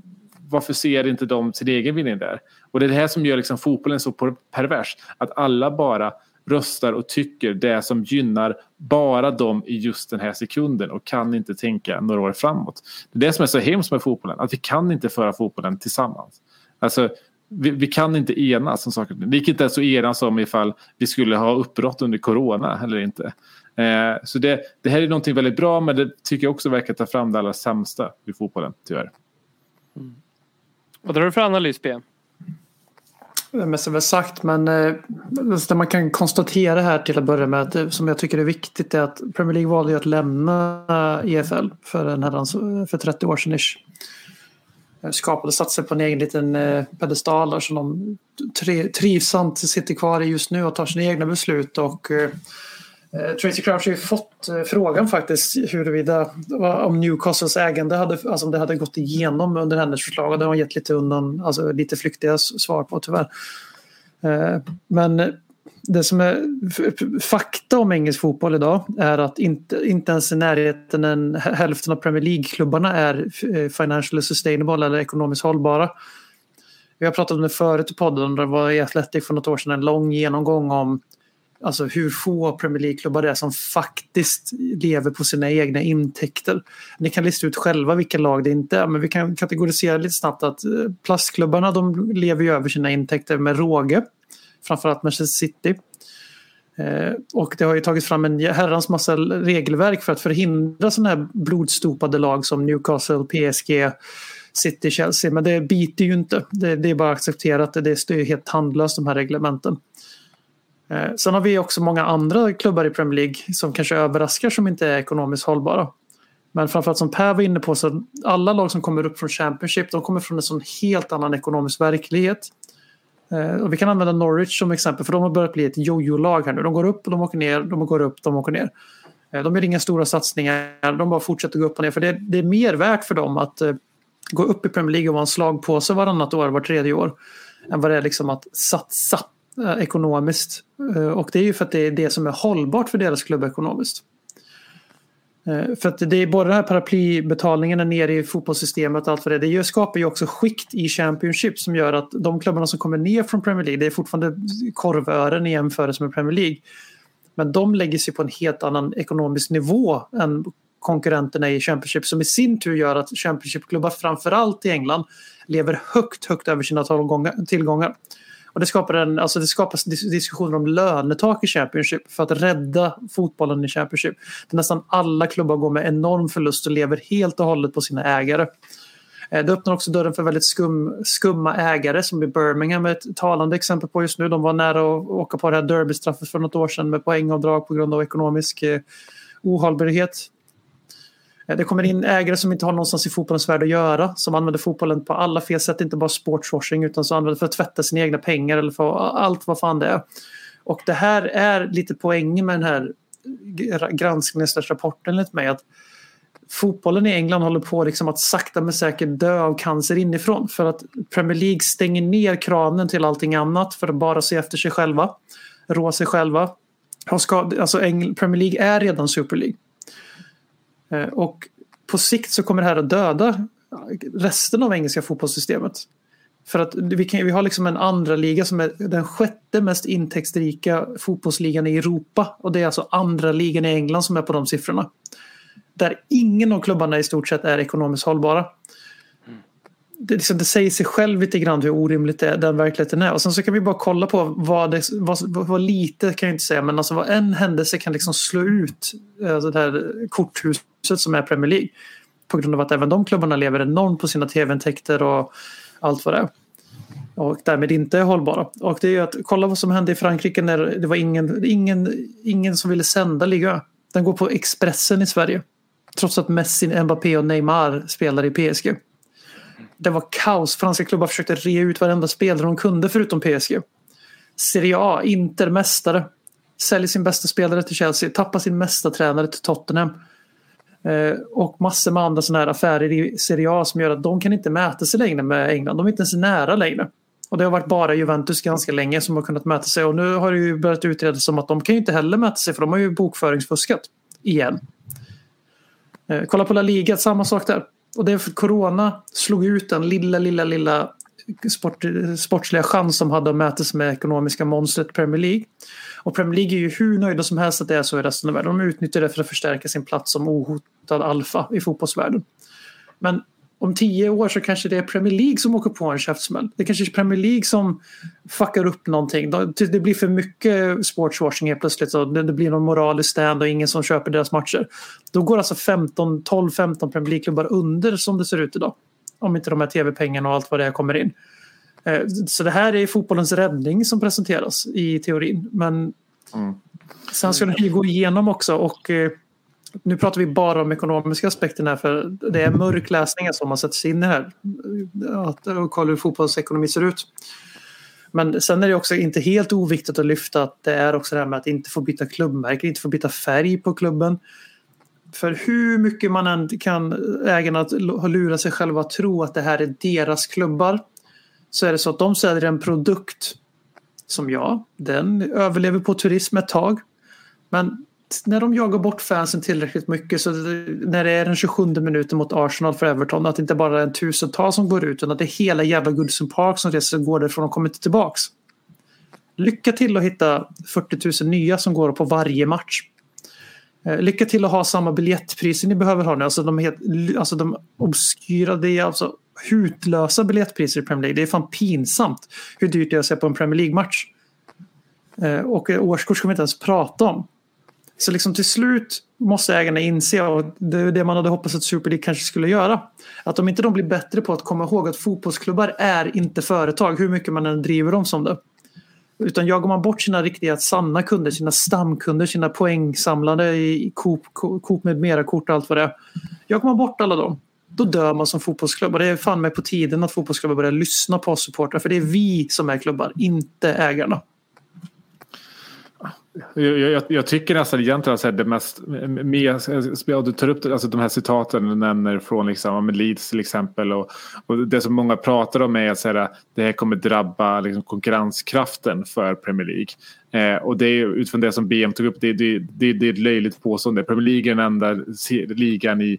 varför ser inte de sin egen vinning där? Och det är det här som gör liksom fotbollen så pervers. Att alla bara röstar och tycker det som gynnar bara dem i just den här sekunden och kan inte tänka några år framåt. Det är det som är så hemskt med fotbollen, att vi kan inte föra fotbollen tillsammans. Alltså, vi, vi kan inte enas om saker. Vi kan inte ens enas om ifall vi skulle ha uppbrott under corona eller inte. Eh, så det, det här är någonting väldigt bra men det tycker jag också verkar ta fram det allra sämsta i fotbollen, tyvärr. Mm. Vad drar du för analys, B? Det mesta är väl sagt men eh, det man kan konstatera här till att börja med eh, som jag tycker är viktigt är att Premier League valde att lämna EFL för, en herrans, för 30 år sedan ish. Eh, skapade satsade på en egen liten eh, pedestal där som de trivsamt sitter kvar i just nu och tar sina egna beslut och eh, Tracy Crouch har ju fått frågan faktiskt huruvida om Newcastles ägande hade, alltså om det hade gått igenom under hennes förslag och det har hon gett lite undan, alltså lite flyktiga svar på tyvärr. Men det som är fakta om engelsk fotboll idag är att inte, inte ens i närheten en, hälften av Premier League-klubbarna är eh, financially sustainable eller ekonomiskt hållbara. Vi har pratat om det förut i podden, det var i Athletic för något år sedan en lång genomgång om Alltså hur få Premier League-klubbar det är som faktiskt lever på sina egna intäkter. Ni kan lista ut själva vilka lag det inte är men vi kan kategorisera lite snabbt att eh, plastklubbarna de lever ju över sina intäkter med råge. Framförallt Manchester City. Eh, och det har ju tagit fram en herrans massa regelverk för att förhindra sådana här blodstopade lag som Newcastle, PSG, City, Chelsea. Men det biter ju inte. Det, det är bara accepterat. Det är helt tandlöst de här reglementen. Eh, sen har vi också många andra klubbar i Premier League som kanske överraskar som inte är ekonomiskt hållbara. Men framförallt som Per var inne på så alla lag som kommer upp från Championship de kommer från en sån helt annan ekonomisk verklighet. Eh, och vi kan använda Norwich som exempel för de har börjat bli ett jojo-lag här nu. De går upp, och de åker ner, de går upp, de åker ner. Eh, de gör inga stora satsningar, de bara fortsätter gå upp och ner. För det, det är mer värt för dem att eh, gå upp i Premier League och vara en slagpåse varannat år, var tredje år. Än vad det är liksom att satsa ekonomiskt. Och det är ju för att det är det som är hållbart för deras klubb ekonomiskt. Eh, för att det är både den här paraplybetalningarna nere i fotbollssystemet och allt vad det är. Det skapar ju också skikt i Championship som gör att de klubbarna som kommer ner från Premier League, det är fortfarande korvören i jämförelse med Premier League. Men de lägger sig på en helt annan ekonomisk nivå än konkurrenterna i Championship som i sin tur gör att Championship-klubbar framförallt i England lever högt, högt över sina tillgångar. Och det skapar en, alltså det skapas diskussioner om lönetak i Championship för att rädda fotbollen i Championship. Där nästan alla klubbar går med enorm förlust och lever helt och hållet på sina ägare. Eh, det öppnar också dörren för väldigt skum, skumma ägare som i Birmingham är ett talande exempel på just nu. De var nära att åka på det här derbystraffet för något år sedan med poängavdrag på grund av ekonomisk eh, ohållbarhet. Eh, det kommer in ägare som inte har någonstans i fotbollens värld att göra. Som använder fotbollen på alla fel sätt. Inte bara sportswashing utan som använder för att tvätta sina egna pengar eller för allt vad fan det är. Och det här är lite poängen med den här granskningen rapporten enligt mig. Att fotbollen i England håller på liksom att sakta men säkert dö av cancer inifrån. För att Premier League stänger ner kranen till allting annat för att bara se efter sig själva. Rå sig själva. Alltså Premier League är redan Super League. Eh, och på sikt så kommer det här att döda resten av engelska fotbollssystemet. För att vi, kan, vi har liksom en andra liga som är den sjätte mest intäktsrika fotbollsligan i Europa. Och det är alltså andra ligan i England som är på de siffrorna. Där ingen av klubbarna i stort sett är ekonomiskt hållbara. Det, liksom, det säger sig själv lite grann hur orimligt det, den verkligheten är. Och sen så kan vi bara kolla på vad, det, vad, vad lite kan jag inte säga men alltså vad en händelse kan liksom slå ut alltså det här korthuset som är Premier League. På grund av att även de klubbarna lever enormt på sina tv-intäkter och allt vad det är. Och därmed inte är hållbara. Och det är ju att kolla vad som hände i Frankrike när det var ingen, ingen, ingen som ville sända liga. Den går på Expressen i Sverige. Trots att Messi, Mbappé och Neymar spelar i PSG. Det var kaos. Franska klubbar försökte rea ut varenda spelare de kunde förutom PSG. Serie A, Inter, mästare. Säljer sin bästa spelare till Chelsea, tappar sin mesta tränare till Tottenham. Eh, och massor med andra sådana här affärer i Serie A som gör att de kan inte mäta sig längre med England. De är inte ens nära längre. Och det har varit bara Juventus ganska länge som har kunnat mäta sig och nu har det ju börjat utredas som att de kan ju inte heller mäta sig för de har ju bokföringsfuskat igen. Eh, kolla på La Liga, samma sak där. Och det är för att Corona slog ut den lilla, lilla, lilla sport, sportsliga chans som hade att mäta sig med ekonomiska monstret Premier League. Och Premier League är ju hur nöjda som helst att det är så i resten av världen. De utnyttjar det för att förstärka sin plats som ohotad alfa i fotbollsvärlden. Men om tio år så kanske det är Premier League som åker på en käftsmäll. Det kanske är Premier League som fuckar upp någonting. Det blir för mycket sportswashing helt plötsligt. Och det blir någon moralisk stand och ingen som köper deras matcher. Då går alltså 12-15 Premier League-klubbar under som det ser ut idag. Om inte de här tv-pengarna och allt vad det är kommer in. Eh, så det här är fotbollens räddning som presenteras i teorin. Men mm. sen ska den ju gå igenom också och eh, nu pratar vi bara om ekonomiska aspekter här för det är mörk läsning som man sätter sig in i här. Att kolla hur fotbollsekonomi ser ut. Men sen är det också inte helt oviktigt att lyfta att det är också det här med att inte få byta klubbmärke, inte få byta färg på klubben. För hur mycket man än kan ägarna lura sig själva att tro att det här är deras klubbar så är det så att de säljer en produkt som ja, den överlever på turism ett tag. Men när de jagar bort fansen tillräckligt mycket så när det är den 27 minuten mot Arsenal för Everton att det inte bara är en tusental som går ut utan att det är hela jävla Goodison Park som reser går därifrån och kommer inte tillbaks. Lycka till att hitta 40 000 nya som går på varje match. Eh, lycka till att ha samma biljettpriser ni behöver ha nu. Alltså de, helt, alltså de obskyra, det är alltså hutlösa biljettpriser i Premier League. Det är fan pinsamt hur dyrt det är att se på en Premier League-match. Eh, och eh, årskort ska vi inte ens prata om. Så liksom till slut måste ägarna inse, och det är det man hade hoppats att Super League kanske skulle göra, att om inte de blir bättre på att komma ihåg att fotbollsklubbar är inte företag, hur mycket man än driver dem som det. Utan jagar man bort sina riktiga sanna kunder, sina stamkunder, sina poängsamlare i Coop, Coop med mera-kort och allt vad det är. Jagar man bort alla dem, då dör man som fotbollsklubb. Och det är fan med på tiden att fotbollsklubbar börjar lyssna på oss supportrar. För det är vi som är klubbar, inte ägarna. Jag, jag, jag, tycker nästan egentligen att det mest, med, du tar upp alltså de här citaten du nämner från liksom, Leeds till exempel och, och det som många pratar om är att här, det här kommer drabba liksom, konkurrenskraften för Premier League. Eh, och det är utifrån det som BM tog upp, det, det, det, det är ett löjligt påstående. Premier League är den enda ligan i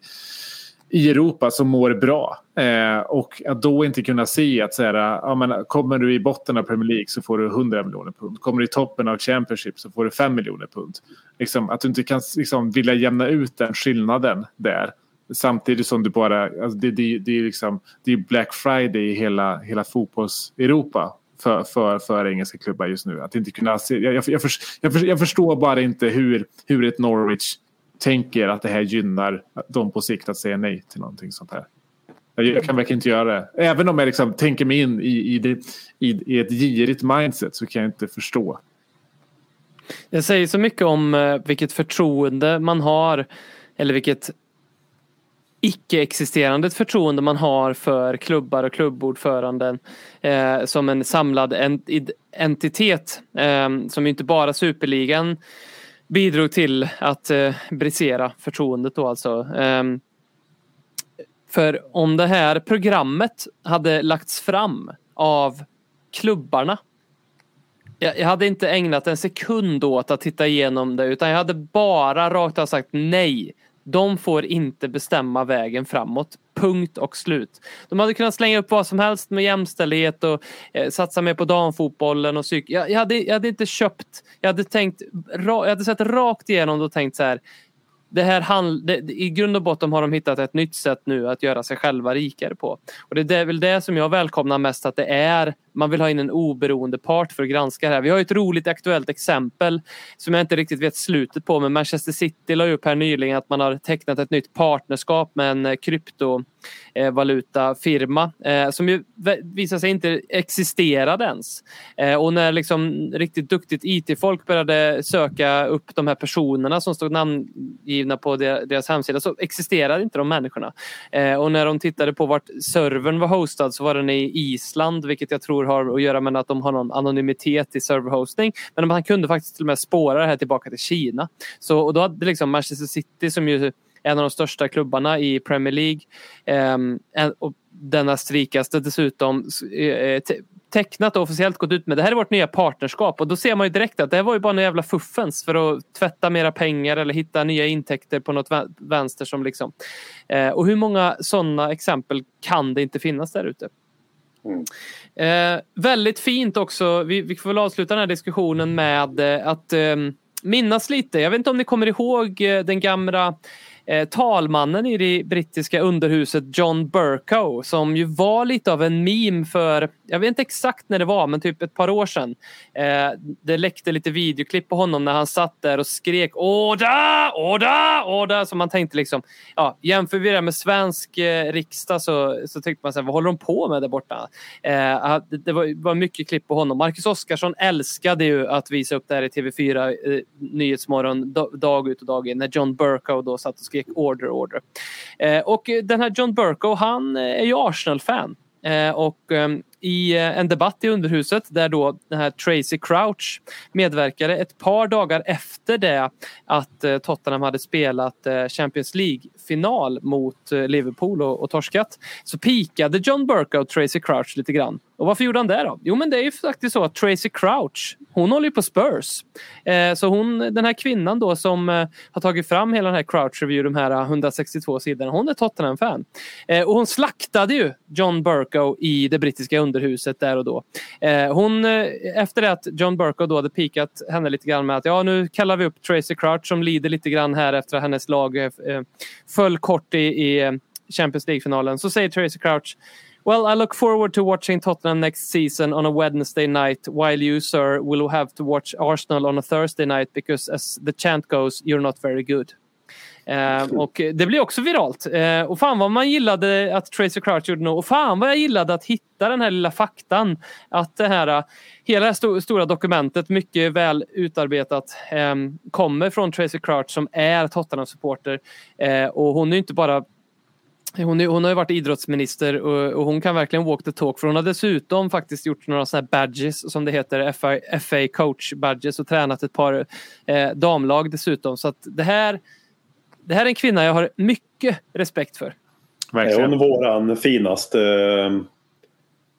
i Europa som mår bra. Eh, och att då inte kunna se att så här, ja, men, kommer du i botten av Premier League så får du 100 miljoner pund. Kommer du i toppen av Championship så får du 5 miljoner pund. Liksom, att du inte kan liksom, vilja jämna ut den skillnaden där. Samtidigt som du bara, alltså, det, det, det, är liksom, det är Black Friday i hela, hela fotbolls-Europa för, för, för engelska klubbar just nu. Att inte kunna se, jag, jag, jag, jag, förstår bara inte hur, hur ett Norwich tänker att det här gynnar dem på sikt att säga nej till någonting sånt här. Jag kan verkligen inte göra det. Även om jag liksom tänker mig in i, i, det, i, i ett girigt mindset så kan jag inte förstå. Det säger så mycket om eh, vilket förtroende man har eller vilket icke-existerande förtroende man har för klubbar och klubbordföranden eh, som en samlad ent entitet eh, som inte bara superligan bidrog till att eh, brisera förtroendet då alltså. Eh, för om det här programmet hade lagts fram av klubbarna jag, jag hade inte ägnat en sekund åt att titta igenom det utan jag hade bara rakt av sagt nej. De får inte bestämma vägen framåt. Punkt och slut. De hade kunnat slänga upp vad som helst med jämställdhet och eh, satsa mer på damfotbollen och psyk. Jag, jag, hade, jag hade inte köpt, jag hade tänkt, jag hade sett rakt igenom och tänkt så här. Det här hand, det, I grund och botten har de hittat ett nytt sätt nu att göra sig själva rikare på. Och det är väl det som jag välkomnar mest att det är man vill ha in en oberoende part för att granska det här. Vi har ett roligt aktuellt exempel som jag inte riktigt vet slutet på men Manchester City la upp här nyligen att man har tecknat ett nytt partnerskap med en eh, kryptovalutafirma eh, som ju visar sig inte existerade ens. Eh, och när liksom riktigt duktigt IT-folk började söka upp de här personerna som stod namngivna på deras hemsida så existerade inte de människorna. Eh, och när de tittade på vart servern var hostad så var den i Island vilket jag tror har att göra med att de har någon anonymitet i serverhosting. Men man kunde faktiskt till och med spåra det här tillbaka till Kina. Så, och då hade liksom Manchester City som ju en av de största klubbarna i Premier League. Eh, och denna strikaste dessutom eh, eh tecknat och officiellt gått ut med det här är vårt nya partnerskap och då ser man ju direkt att det här var ju bara en jävla fuffens för att tvätta mera pengar eller hitta nya intäkter på något vänster som liksom. Eh, och hur många sådana exempel kan det inte finnas där ute? Mm. Eh, väldigt fint också, vi, vi får väl avsluta den här diskussionen med eh, att eh, minnas lite. Jag vet inte om ni kommer ihåg eh, den gamla eh, talmannen i det brittiska underhuset John Burkow som ju var lite av en meme för, jag vet inte exakt när det var, men typ ett par år sedan. Eh, det läckte lite videoklipp på honom när han satt där och skrek Åda! Åda! Åda! Som man tänkte liksom, ja, jämför vi det med svensk eh, riksdag så, så tyckte man så här, vad håller de på med där borta? Eh, det var, var mycket klipp på honom. Marcus Oskarsson älskade ju att visa upp det här i TV4 eh, Nyhetsmorgon dag ut och dag in när John Burkow då satt och skrek order, order. Eh, och den här John Burko han eh, är ju Arsenal-fan. Eh, och ehm, i en debatt i underhuset där då den här Tracy Crouch medverkade ett par dagar efter det att Tottenham hade spelat Champions League-final mot Liverpool och, och torskat. Så pikade John Burke och Tracy Crouch lite grann. Och varför gjorde han det då? Jo men det är ju faktiskt så att Tracy Crouch, hon håller ju på Spurs. Eh, så hon, den här kvinnan då som eh, har tagit fram hela den här Crouch Review, de här eh, 162 sidorna, hon är Tottenham-fan. Eh, och hon slaktade ju John Burko i det brittiska underhuset där och då. Eh, hon, eh, efter det att John Burko då hade pikat henne lite grann med att ja nu kallar vi upp Tracy Crouch som lider lite grann här efter att hennes lag eh, föll kort i, i eh, Champions League-finalen. Så säger Tracy Crouch Well, I look forward to watching Tottenham next season on a Wednesday night, while you, sir, will have to watch Arsenal on a Thursday night because, as the chant goes, you're not very good. Eh, och det blir också viralt. Eh, och fan vad man gillade att Tracy Crouch gjorde nog. Och fan vad jag gillade att hitta den här lilla faktan. Att det här, hela det här sto stora dokumentet, mycket väl utarbetat, eh, kommer från Tracy Crouch som är Tottenham-supporter. Eh, och hon är inte bara hon, är, hon har ju varit idrottsminister och, och, hon kan verkligen walk the talk för hon har dessutom faktiskt gjort några sådana här badges som det heter, FA, FA coach badges och tränat ett par eh, damlag dessutom. Så att det här, det här är en kvinna jag har mycket respekt för. Verkligen. Är hon våran finaste,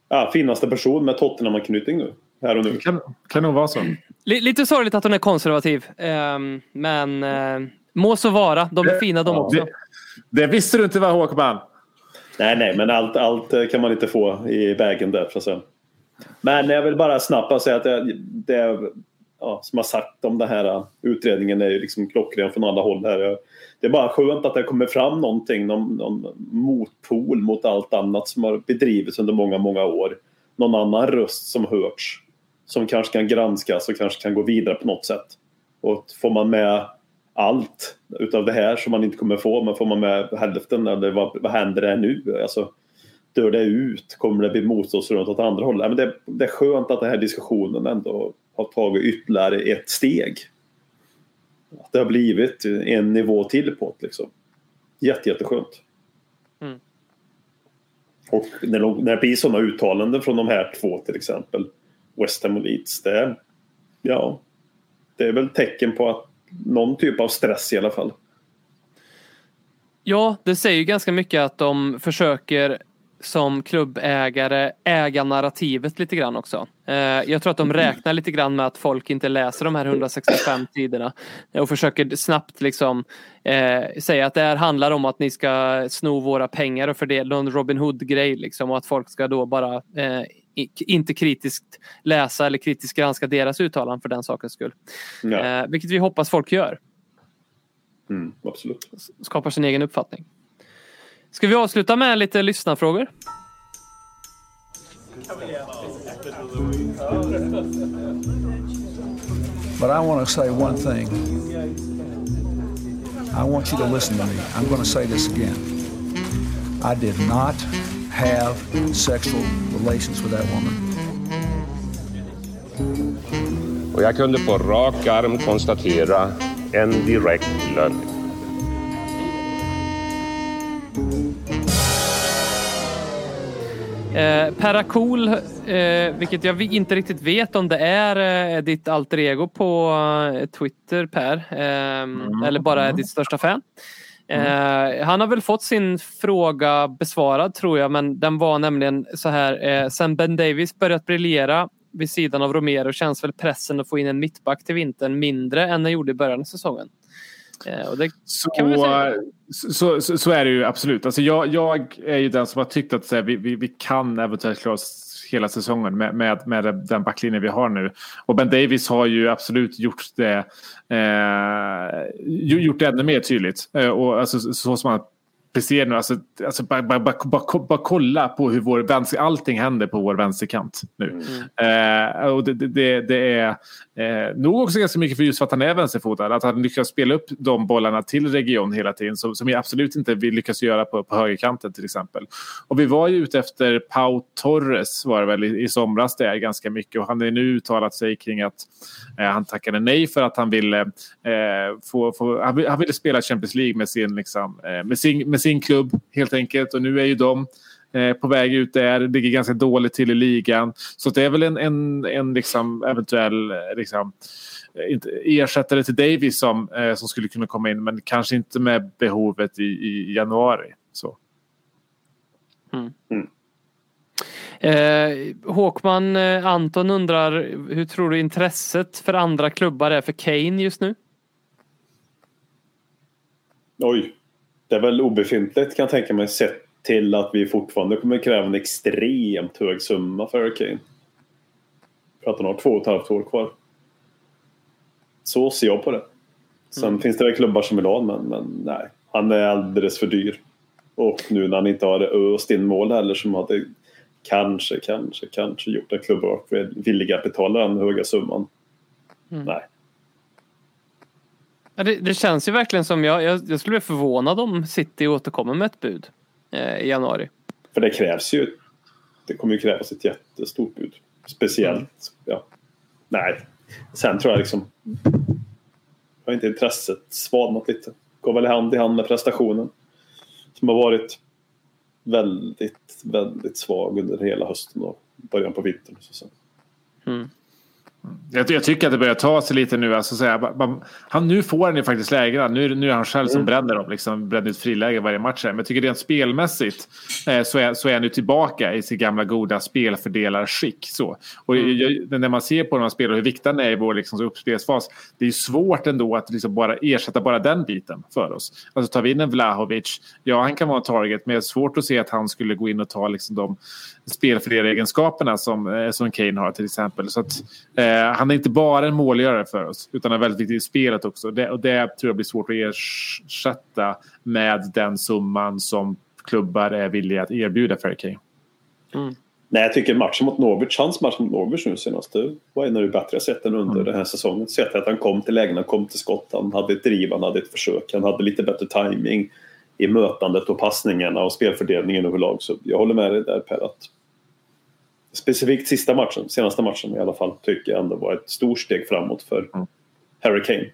ja, finaste person med Tottenham-anknytning nu? Här och nu. Kan, kan nog vara så. Lite sorgligt att hon är konservativ. Um, men uh, må så vara. De är fina de också. Det, det visste du inte va Håkman? Nej, nej, men allt, allt eh, kan man inte få i vägen där. Så att säga. Men jag vill bara snabbt säga att det, det ja, som har sagt om den här eh, utredningen är ju liksom klockren från alla håll. här. Det är bara skönt att det kommer fram någonting, någon, någon motpol mot allt annat som har bedrivits under många, många år. Någon annan röst som hörts. Som kanske kan granskas och kanske kan gå vidare på något sätt. Och får man med allt utav det här som man inte kommer få, men får man med hälften eller vad, vad händer det nu? Alltså, dör det ut? Kommer det bli motståndsrörelse åt andra hållet? Men det, det är skönt att den här diskussionen ändå har tagit ytterligare ett steg. Att det har blivit en nivå till på det liksom. Jätte, jätteskönt. Mm. Och när, de, när det blir sådana uttalanden från de här två till exempel, West Ham och Leeds, det ja, det är väl tecken på att någon typ av stress i alla fall. Ja, det säger ju ganska mycket att de försöker som klubbägare äga narrativet lite grann också. Eh, Jag tror att de räknar lite grann med att folk inte läser de här 165 sidorna och försöker snabbt liksom eh, säga att det här handlar om att ni ska sno våra pengar och fördela en Robin Hood-grej liksom och att folk ska då bara eh, inte kritiskt läsa eller kritiskt granska deras uttalanden för den sakens skull. Ja, Eh, vilket vi hoppas folk gör. mm, absolut. skapar sin egen uppfattning. Ska vi avsluta med lite lyssnarfrågor? But I want to say one thing. I want you to listen to me. I'm going to say this again. I did not have sexual relations with that woman. Och jag kunde på rak arm konstatera en direkt lögn. Eh, Peracol, eh, vilket jag inte riktigt vet om det är eh, ditt alter ego på eh, Twitter Per, eh, eller bara är ditt största fan. Eh, han har väl fått sin fråga besvarad tror jag, men den var nämligen så här. Eh, sen Ben Davis börjat briljera vid sidan av Romero känns väl pressen att få in en mittback till vintern mindre än den gjorde i början av säsongen. Eh, Så, kan vi säga. så, så, så är det ju absolut. Alltså jag, jag är ju den som har tyckt att här, vi, vi, vi kan eventuellt klara oss hela säsongen med, med, med den backlinje vi har nu. Och Ben Davis har ju absolut gjort det, eh, gjort det ännu mer tydligt. Eh, och alltså, så som han presterar nu, alltså, alltså bara, bara, bara, bara, kolla på hur vår vänster, allting händer på vår vänsterkant nu. Eh, och det, det- det, är eh, nog också ganska mycket för just för att han är vänsterfotad. Att han lyckas spela upp de bollarna till region hela tiden som, som jag absolut inte vill lyckas göra på, på högerkanten till exempel. Och vi var ju ute efter Pau Torres var det väl i, i somras det är ganska mycket och han har nu uttalat sig kring att han tackade nej för att han ville eh, få, få han, han ville spela Champions League med sin, liksom, eh, med sin, med sin klubb helt enkelt och nu är ju de eh, på väg ut där, ligger ganska dåligt till i ligan. Så det är väl en, en, en liksom eventuell eh, liksom, eh, ersättare till Davis som, eh, som skulle kunna komma in men kanske inte med behovet i, i januari. Så. Eh, Håkman eh, Anton undrar hur tror du intresset för andra klubbar är för Kane just nu? Oj. Det är väl obefintligt kan jag tänka mig sett till att vi fortfarande kommer kräva en extremt hög summa för Kane. För att han har två och ett halvt år kvar. Så ser jag på det. Sen finns det väl klubbar som vill ha men, men nej. Han är alldeles för dyr. Och nu när han inte har öst in mål heller som hade kanske, kanske, kanske gjort en klubb varit villiga att betala den höga summan. Nej. Ja, det, det känns ju verkligen som jag, jag, jag skulle bli förvånad om City återkommer med ett bud eh, i januari. För det krävs ju. Det kommer ju krävas ett jättestort bud. Speciellt. Ja. Nej. Sen tror jag liksom. Har inte intresset svalnat lite. Går väl hand i hand med prestationen. Som har varit väldigt, väldigt svag under hela hösten och början på vintern. Så. Mm. Jag, jag tycker att det börjar ta sig lite nu. Alltså, så här, ba- han, nu får han ju faktiskt lägena. Nu, nu är han själv som bränner dem. Liksom, bränner ut friläge varje match. här. Men jag tycker rent spelmässigt eh, så, är, så är han nu tillbaka i sitt gamla goda spelfördelarskick. Så. Och jag, när man ser på när man spelar hur viktig han är i vår liksom, uppspelsfas. Det är svårt ändå att liksom, bara ersätta bara den biten för oss. Alltså tar vi in en Vlahovic. Ja, han kan vara en target. Men det är svårt att se att han skulle gå in och ta liksom, de spelfördelararegenskaperna som, eh, som Kane har till exempel. Så att, eh, han är inte bara en målgörare för oss utan är väldigt viktig i spelet också. Det, och det tror jag blir svårt att ersätta med den summan som klubbar är villiga att erbjuda för Kane. Nej, jag tycker matchen mot Norwich, hans match mot Norwich nu senast, det var en av de bättre jag sett under den här säsongen. Sett att han kom till lägen, han kom till skott, han hade ett driv, han hade ett försök, han hade lite bättre timing i mötandet och passningarna och spelfördelningen överlag. Så jag håller med dig där Per att specifikt sista matchen, senaste matchen i alla fall, tycker jag ändå var ett stort steg framåt för Harry Kane.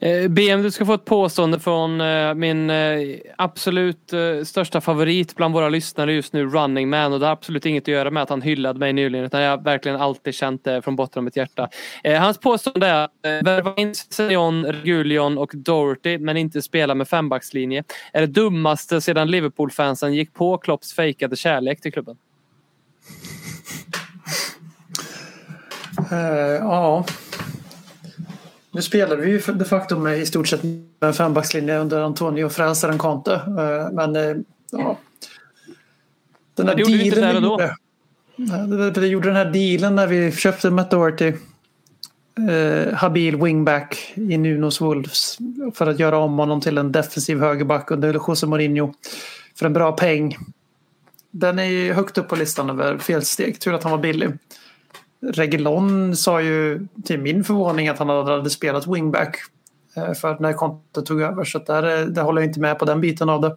Eh, BM, du ska få ett påstående från eh, min eh, absolut eh, största favorit bland våra lyssnare just nu, Running Man. Och det har absolut inget att göra med att han hyllade mig nyligen, utan jag har verkligen alltid känt det från botten av mitt hjärta. Eh, hans påstående är att eh, värva in Senion, Regulion och Doherty, men inte spela med fembackslinje, är det dummaste sedan Liverpool-fansen gick på Klopps fejkade kärlek till klubben. Eh, ja. Nu spelade vi ju de facto med i stort sett en fembackslinje under Antonio Frälsaren Conte. Eh, men eh, ja. Den Men det gjorde vi inte där och då. det- gjorde den här dealen när vi köpte Matt Doherty. Eh, habil wingback i Nunos Wolves. För att göra om honom till en defensiv högerback under José Mourinho. För en bra peng. Den är ju högt upp på listan över felsteg. Tur att han var billig. Regelon sa ju till min förvåning att han hade spelat wingback eh, för när Conte tog över. Så där, eh, där håller jag inte med på den biten av det.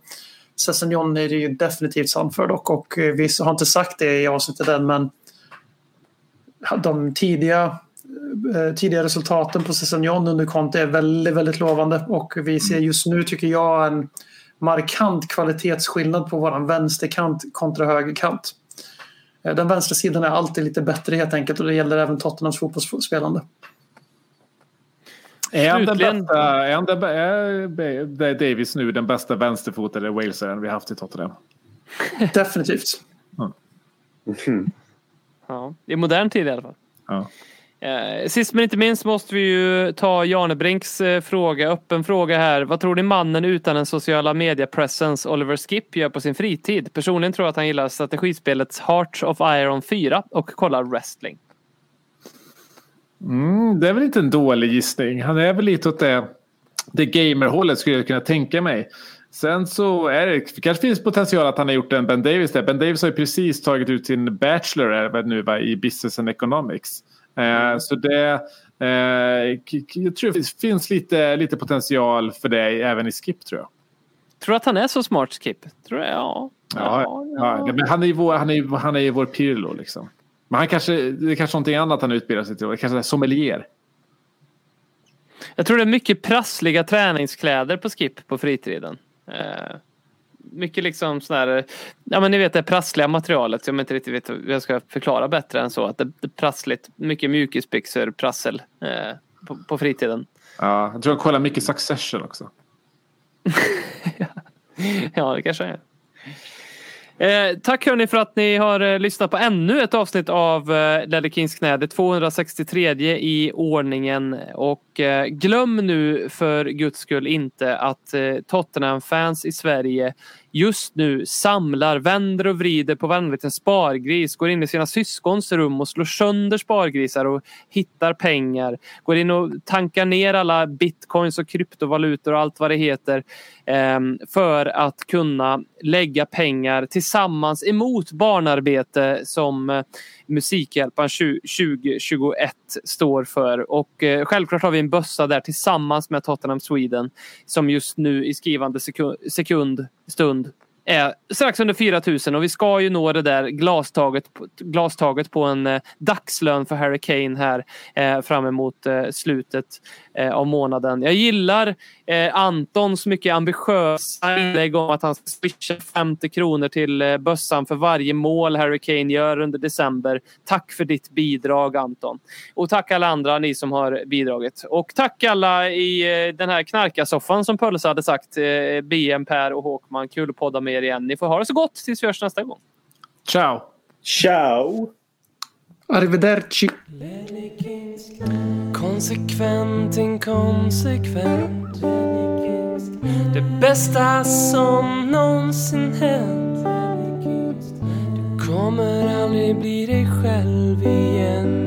Sessignon är det ju definitivt sant för dock och eh, vi har inte sagt det i avsnittet än men de tidiga, tidiga resultaten på Sessignon under Conte är väldigt, väldigt lovande och vi ser just nu tycker jag en markant kvalitetsskillnad på våran vänsterkant kontra högerkant. Eh, Den vänstra sidan är alltid lite bättre helt enkelt och det gäller även Tottenhams fotbollsspelande. Är han den bästa, är, han den, är Davis nu den bästa vänsterfotade walesaren vi haft i Tottenham? Definitivt. Ja, I modern tid i alla fall. Ja. Eh, sist men inte minst måste vi ju ta Janebrinks eh, fråga, öppen fråga här. Vad tror ni mannen utan den sociala media presence Oliver Skip gör på sin fritid? Personligen tror jag att han gillar strategispelets Heart of Iron 4 och kollar wrestling. Mm, det är väl inte en dålig gissning. Han är väl lite åt det, det gamerhållet skulle jag kunna tänka mig. Sen så är det, det kanske finns potential att han har gjort en Ben Davis där. Ben Davis har ju precis tagit ut sin Bachelor nu va, i Business and Economics. Eh, så det, eh, jag tror det finns- lite, lite potential för det även i Skip tror jag. Tror du att han är så smart Skip? Tror jag, ja. Ja, ja. men han är ju vår, han är, han är vår Pirlo liksom. Men han kanske, det är kanske någonting annat han utbildar sig till. Kanske är sommelier. Jag tror det är mycket prassliga träningskläder på Skip på fritiden. Eh, mycket liksom sån här, ja men ni vet det prassliga materialet. Jag inte riktigt vet hur jag ska förklara bättre än så. Att det, det är prassligt. Mycket mjukisbyxor, prassel eh, på, på fritiden. Ja, jag tror han kollar mycket Succession också. <laughs> Ja, det kanske är. Eh, tack hörni för att ni har eh, lyssnat på ännu ett avsnitt av eh, Ledder Kings knä. Det 263 i ordningen. Och eh, glöm nu för guds skull inte att eh, Tottenham-fans i Sverige just nu samlar, vänder och vrider på varenda liten spargris, går in i sina syskons rum och slår sönder spargrisar och hittar pengar. Går in och tankar ner alla bitcoins och kryptovalutor och allt vad det heter ehm, för att kunna lägga pengar tillsammans emot barnarbete som eh, eh, Musikhjälpen 2021 står för. Och eh, självklart har vi en bössa där tillsammans med Tottenham Sweden som just nu i skrivande sekund, sekund stund är strax under 4 000 och vi ska ju nå det där glastaget, på- glastaget på en eh, dagslön för Harry Kane här eh, fram emot eh, slutet eh, av månaden. Jag gillar eh, Antons mycket ambitiösa inlägg om att han ska swisha 50 kronor till eh, bössan för varje mål Harry Kane gör under december. Tack för ditt bidrag Anton. Och tack alla andra ni som har bidragit. Och tack alla i eh, den här knarkarsoffan som Pölsa hade sagt. Eh, BM, Per och Håkman. Kul att podda med er igen. Ni får ha det så gott tills vi hörs nästa gång. Ciao! Ciao! Arrivederci. Konsekvent, inkonsekvent Det bästa som någonsin hänt Du kommer aldrig bli dig själv igen